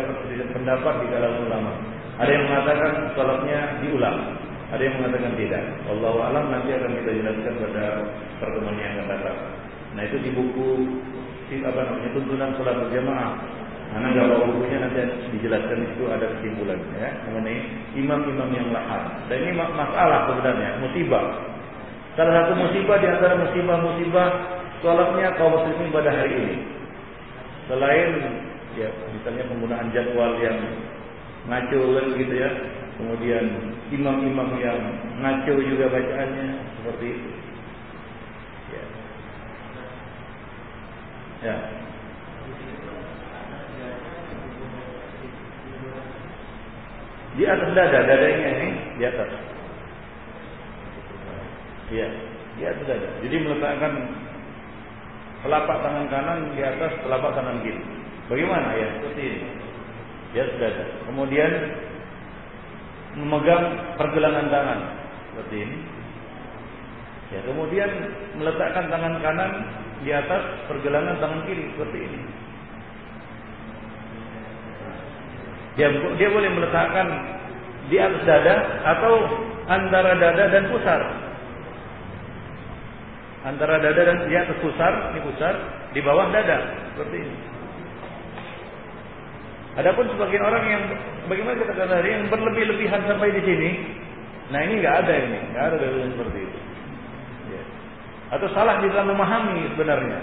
pendapat di kalangan ulama. Ada yang mengatakan sholatnya diulang, ada yang mengatakan tidak. Allah alam nanti akan kita jelaskan pada pertemuan yang akan datang. Nah itu di buku apa namanya tuntunan sholat berjamaah. Karena nggak bawa bukunya nanti dijelaskan itu ada kesimpulan ya mengenai imam-imam yang lahar. Dan ini masalah sebenarnya musibah. Salah satu musibah di antara musibah-musibah sholatnya kaum muslimin pada hari ini. Selain ya misalnya penggunaan jadwal yang ngaco gitu ya. Kemudian imam-imam yang ngaco juga bacaannya seperti itu. Ya. Di atas dada, dadanya ini di atas. Iya, di atas dada. Jadi meletakkan telapak tangan kanan di atas telapak tangan kiri. Bagaimana ya? Seperti ini. Di atas dada. Kemudian memegang pergelangan tangan seperti ini. Ya, kemudian meletakkan tangan kanan di atas pergelangan tangan kiri seperti ini. Dia dia boleh meletakkan di atas dada atau antara dada dan pusar. Antara dada dan di atas pusar, ini pusar, di bawah dada seperti ini. Adapun sebagian orang yang bagaimana kita katakan yang berlebih-lebihan sampai di sini, nah ini nggak ada ini, nggak ada dalil seperti itu atau salah di dalam memahami sebenarnya.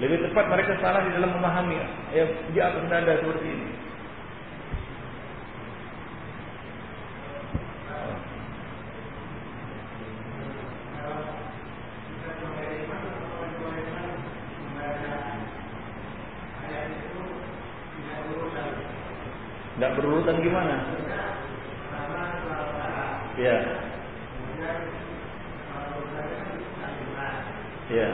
Lebih tepat mereka salah di dalam memahami. Ya, di atas dada seperti ini. Tidak berurutan gimana? Ya. Ya.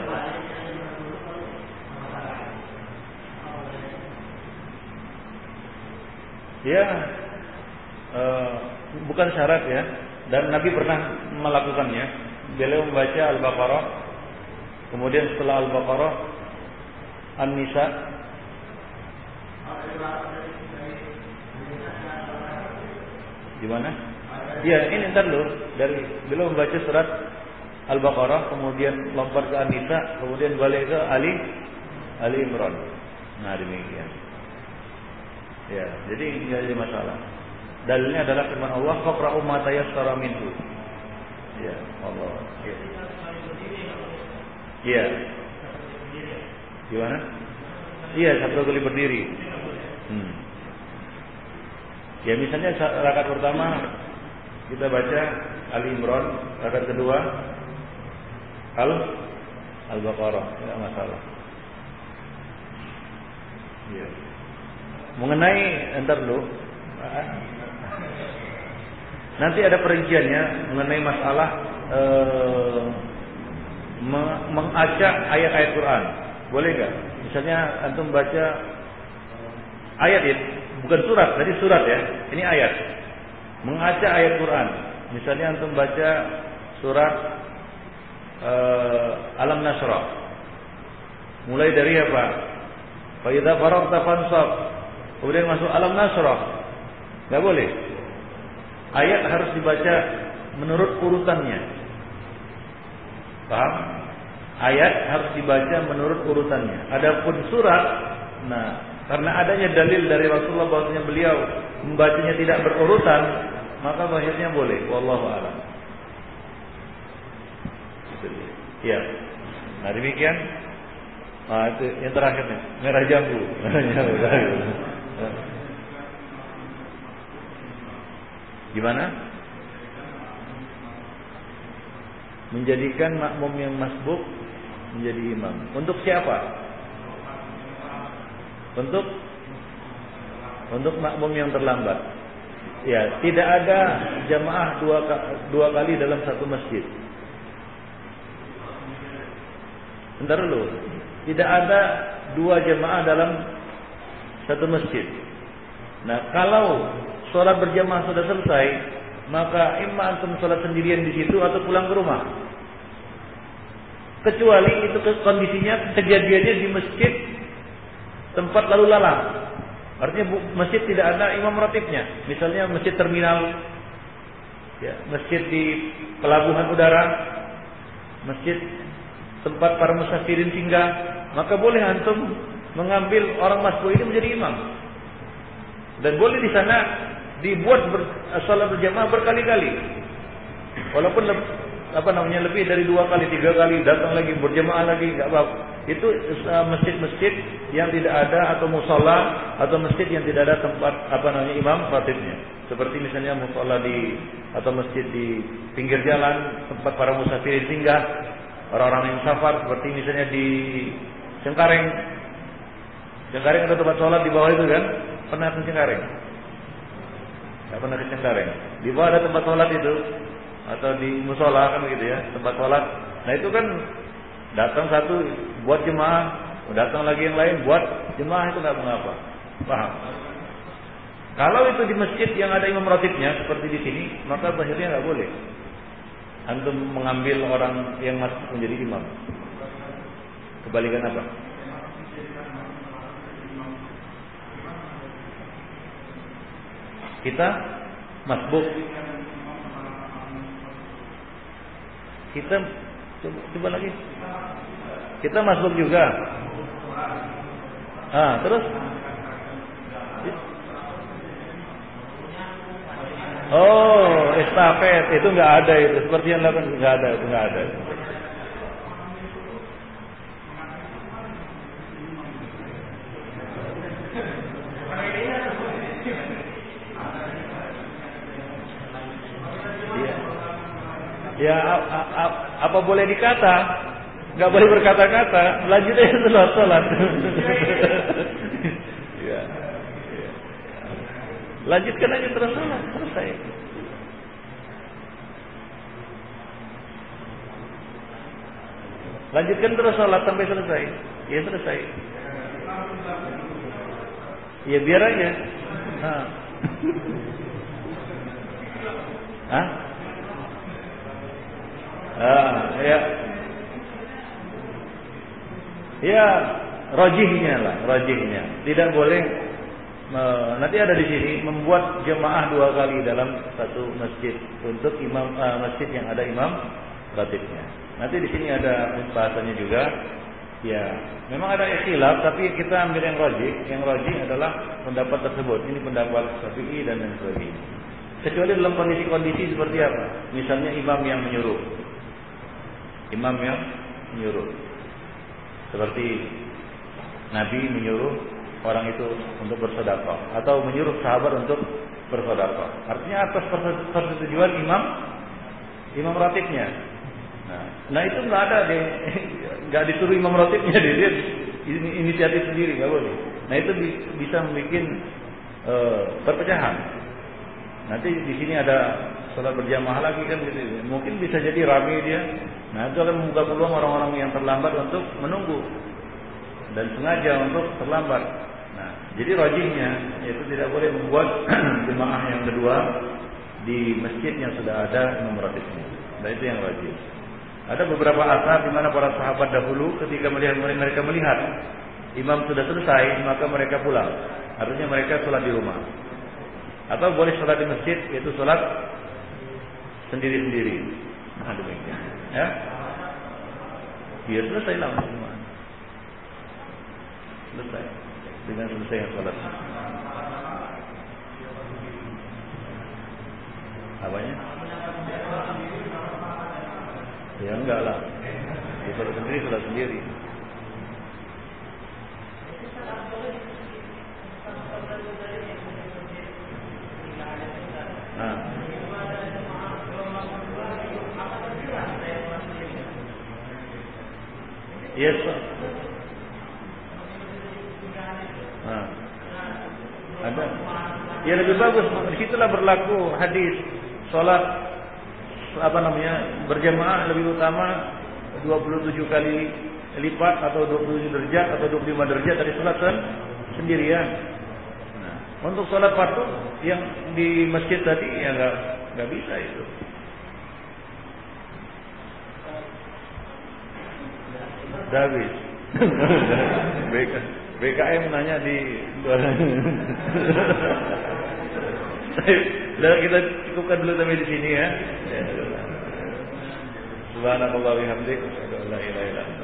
Ya, uh, bukan syarat ya. Dan Nabi pernah melakukannya. Beliau membaca Al-Baqarah, kemudian setelah Al-Baqarah, An-Nisa. Di mana? Iya, ini ntar loh. Dari beliau membaca surat Al-Baqarah, kemudian lompat ke An-Nisa, kemudian balik ke Ali Ali Imran. Nah, demikian. Ya, jadi tidak ada masalah. Dalilnya adalah firman Allah, "Faqra'u ma tayassara minhu." Ya, Allah. Ya. Iya. Gimana? Iya, satu kali berdiri. Hmm. Ya misalnya rakaat pertama kita baca Ali Imran, rakaat kedua Al Al-Baqarah, tidak masalah. Ya. Mengenai entar dulu. Nanti ada perinciannya mengenai masalah eh, mengacak ayat-ayat Quran. Boleh nggak? Misalnya antum baca ayat itu bukan surat, tadi surat ya. Ini ayat. Mengacak ayat Quran. Misalnya antum baca surat uh, alam nasra. Mulai dari apa? Fa idza faragta fansab. Kemudian masuk alam nasra. Enggak boleh. Ayat harus dibaca menurut urutannya. Paham? Ayat harus dibaca menurut urutannya. Adapun surat, nah, karena adanya dalil dari Rasulullah bahwasanya beliau membacanya tidak berurutan, maka akhirnya boleh. Wallahu a'lam. Ya. Nah demikian. Nah, itu yang terakhir nih, [LAUGHS] merah jambu. Gimana? Menjadikan makmum yang masbuk menjadi imam. Untuk siapa? Untuk untuk makmum yang terlambat. Ya, tidak ada jamaah dua dua kali dalam satu masjid. Bentar dulu. Tidak ada dua jemaah dalam satu masjid. Nah, kalau sholat berjamaah sudah selesai, maka imam antum sholat sendirian di situ atau pulang ke rumah. Kecuali itu kondisinya kejadiannya di masjid tempat lalu lalang. Artinya masjid tidak ada imam ratibnya. Misalnya masjid terminal, ya, masjid di pelabuhan udara, masjid tempat para musafirin singgah, maka boleh antum mengambil orang masbuk ini menjadi imam. Dan boleh di sana dibuat ber, salat berjamaah berkali-kali. Walaupun apa namanya lebih dari dua kali, tiga kali datang lagi berjamaah lagi nggak apa-apa. Itu uh, masjid-masjid yang tidak ada atau musola atau masjid yang tidak ada tempat apa namanya imam khatibnya. Seperti misalnya musola di atau masjid di pinggir jalan tempat para musafir singgah orang-orang yang safar seperti misalnya di Cengkareng. Cengkareng ada tempat sholat di bawah itu kan? Pernah ke Cengkareng? Tidak pernah ke Cengkareng. Di bawah ada tempat sholat itu atau di musola kan begitu ya, tempat sholat. Nah itu kan datang satu buat jemaah, datang lagi yang lain buat jemaah itu nggak mengapa. Paham? Kalau itu di masjid yang ada imam ratibnya seperti di sini, maka akhirnya nggak boleh. Antum mengambil orang yang masuk menjadi imam. Kebalikan apa? Kita masbuk. Kita coba, coba lagi. Kita masbuk juga. Ah, terus Oh, estafet itu nggak ada itu. Seperti yang lakukan nggak ada, itu nggak ada. Ya, apa boleh dikata? Gak boleh berkata-kata. Lanjut aja sholat sholat. [LAUGHS] ya. Lanjutkan aja terus sholat selesai. Lanjutkan terus sholat sampai selesai. Ya selesai. Ya biar aja. [LAUGHS] Hah? Ah, ya. Ya, rojihnya lah, rojihnya. Tidak boleh nanti ada di sini membuat jemaah dua kali dalam satu masjid untuk imam uh, masjid yang ada imam ratibnya. Nanti di sini ada bahasanya juga. Ya, memang ada ikhtilaf tapi kita ambil yang rojih. Yang rojih adalah pendapat tersebut. Ini pendapat Syafi'i dan lain sebagainya. Kecuali dalam kondisi-kondisi seperti apa? Misalnya imam yang menyuruh imam yang menyuruh. Seperti Nabi menyuruh orang itu untuk bersedekah atau menyuruh sahabat untuk bersedekah. Artinya atas persetujuan imam imam ratibnya. Nah, nah itu nggak ada deh, [LAUGHS] nggak disuruh imam ratibnya [LAUGHS] deh, dia inisiatif sendiri nggak boleh. Nah itu bisa membuat uh, perpecahan. Nanti di sini ada sholat berjamaah lagi kan gitu. Mungkin bisa jadi ramai dia. Nah itu akan membuka peluang orang-orang yang terlambat untuk menunggu dan sengaja untuk terlambat. Nah jadi rajinnya itu tidak boleh membuat [CLEARS THROAT] jemaah yang kedua di masjid yang sudah ada imam ratibnya. Nah itu yang rajin. Ada beberapa asar di mana para sahabat dahulu ketika melihat mereka melihat imam sudah selesai maka mereka pulang. Artinya mereka sholat di rumah. Atau boleh sholat di masjid yaitu sholat sendiri-sendiri. Nah demikian. Ya. Dia selesai langsung semua. Selesai. Dengan selesai sholat. Apanya? Ya enggak lah. Dia sholat sendiri, sholat sendiri. Yes. Nah. Ada. Ya lebih bagus. Disitulah berlaku hadis sholat apa namanya berjamaah lebih utama 27 kali lipat atau 27 derajat atau 25 derajat dari sholat sendirian. Untuk sholat fardu yang di masjid tadi ya nggak nggak bisa itu. David. [LAUGHS] BK, BKM nanya di Lalu [LAUGHS] kita cukupkan dulu sampai di sini ya. Subhanallah wa bihamdik, asyhadu la ilaha illa anta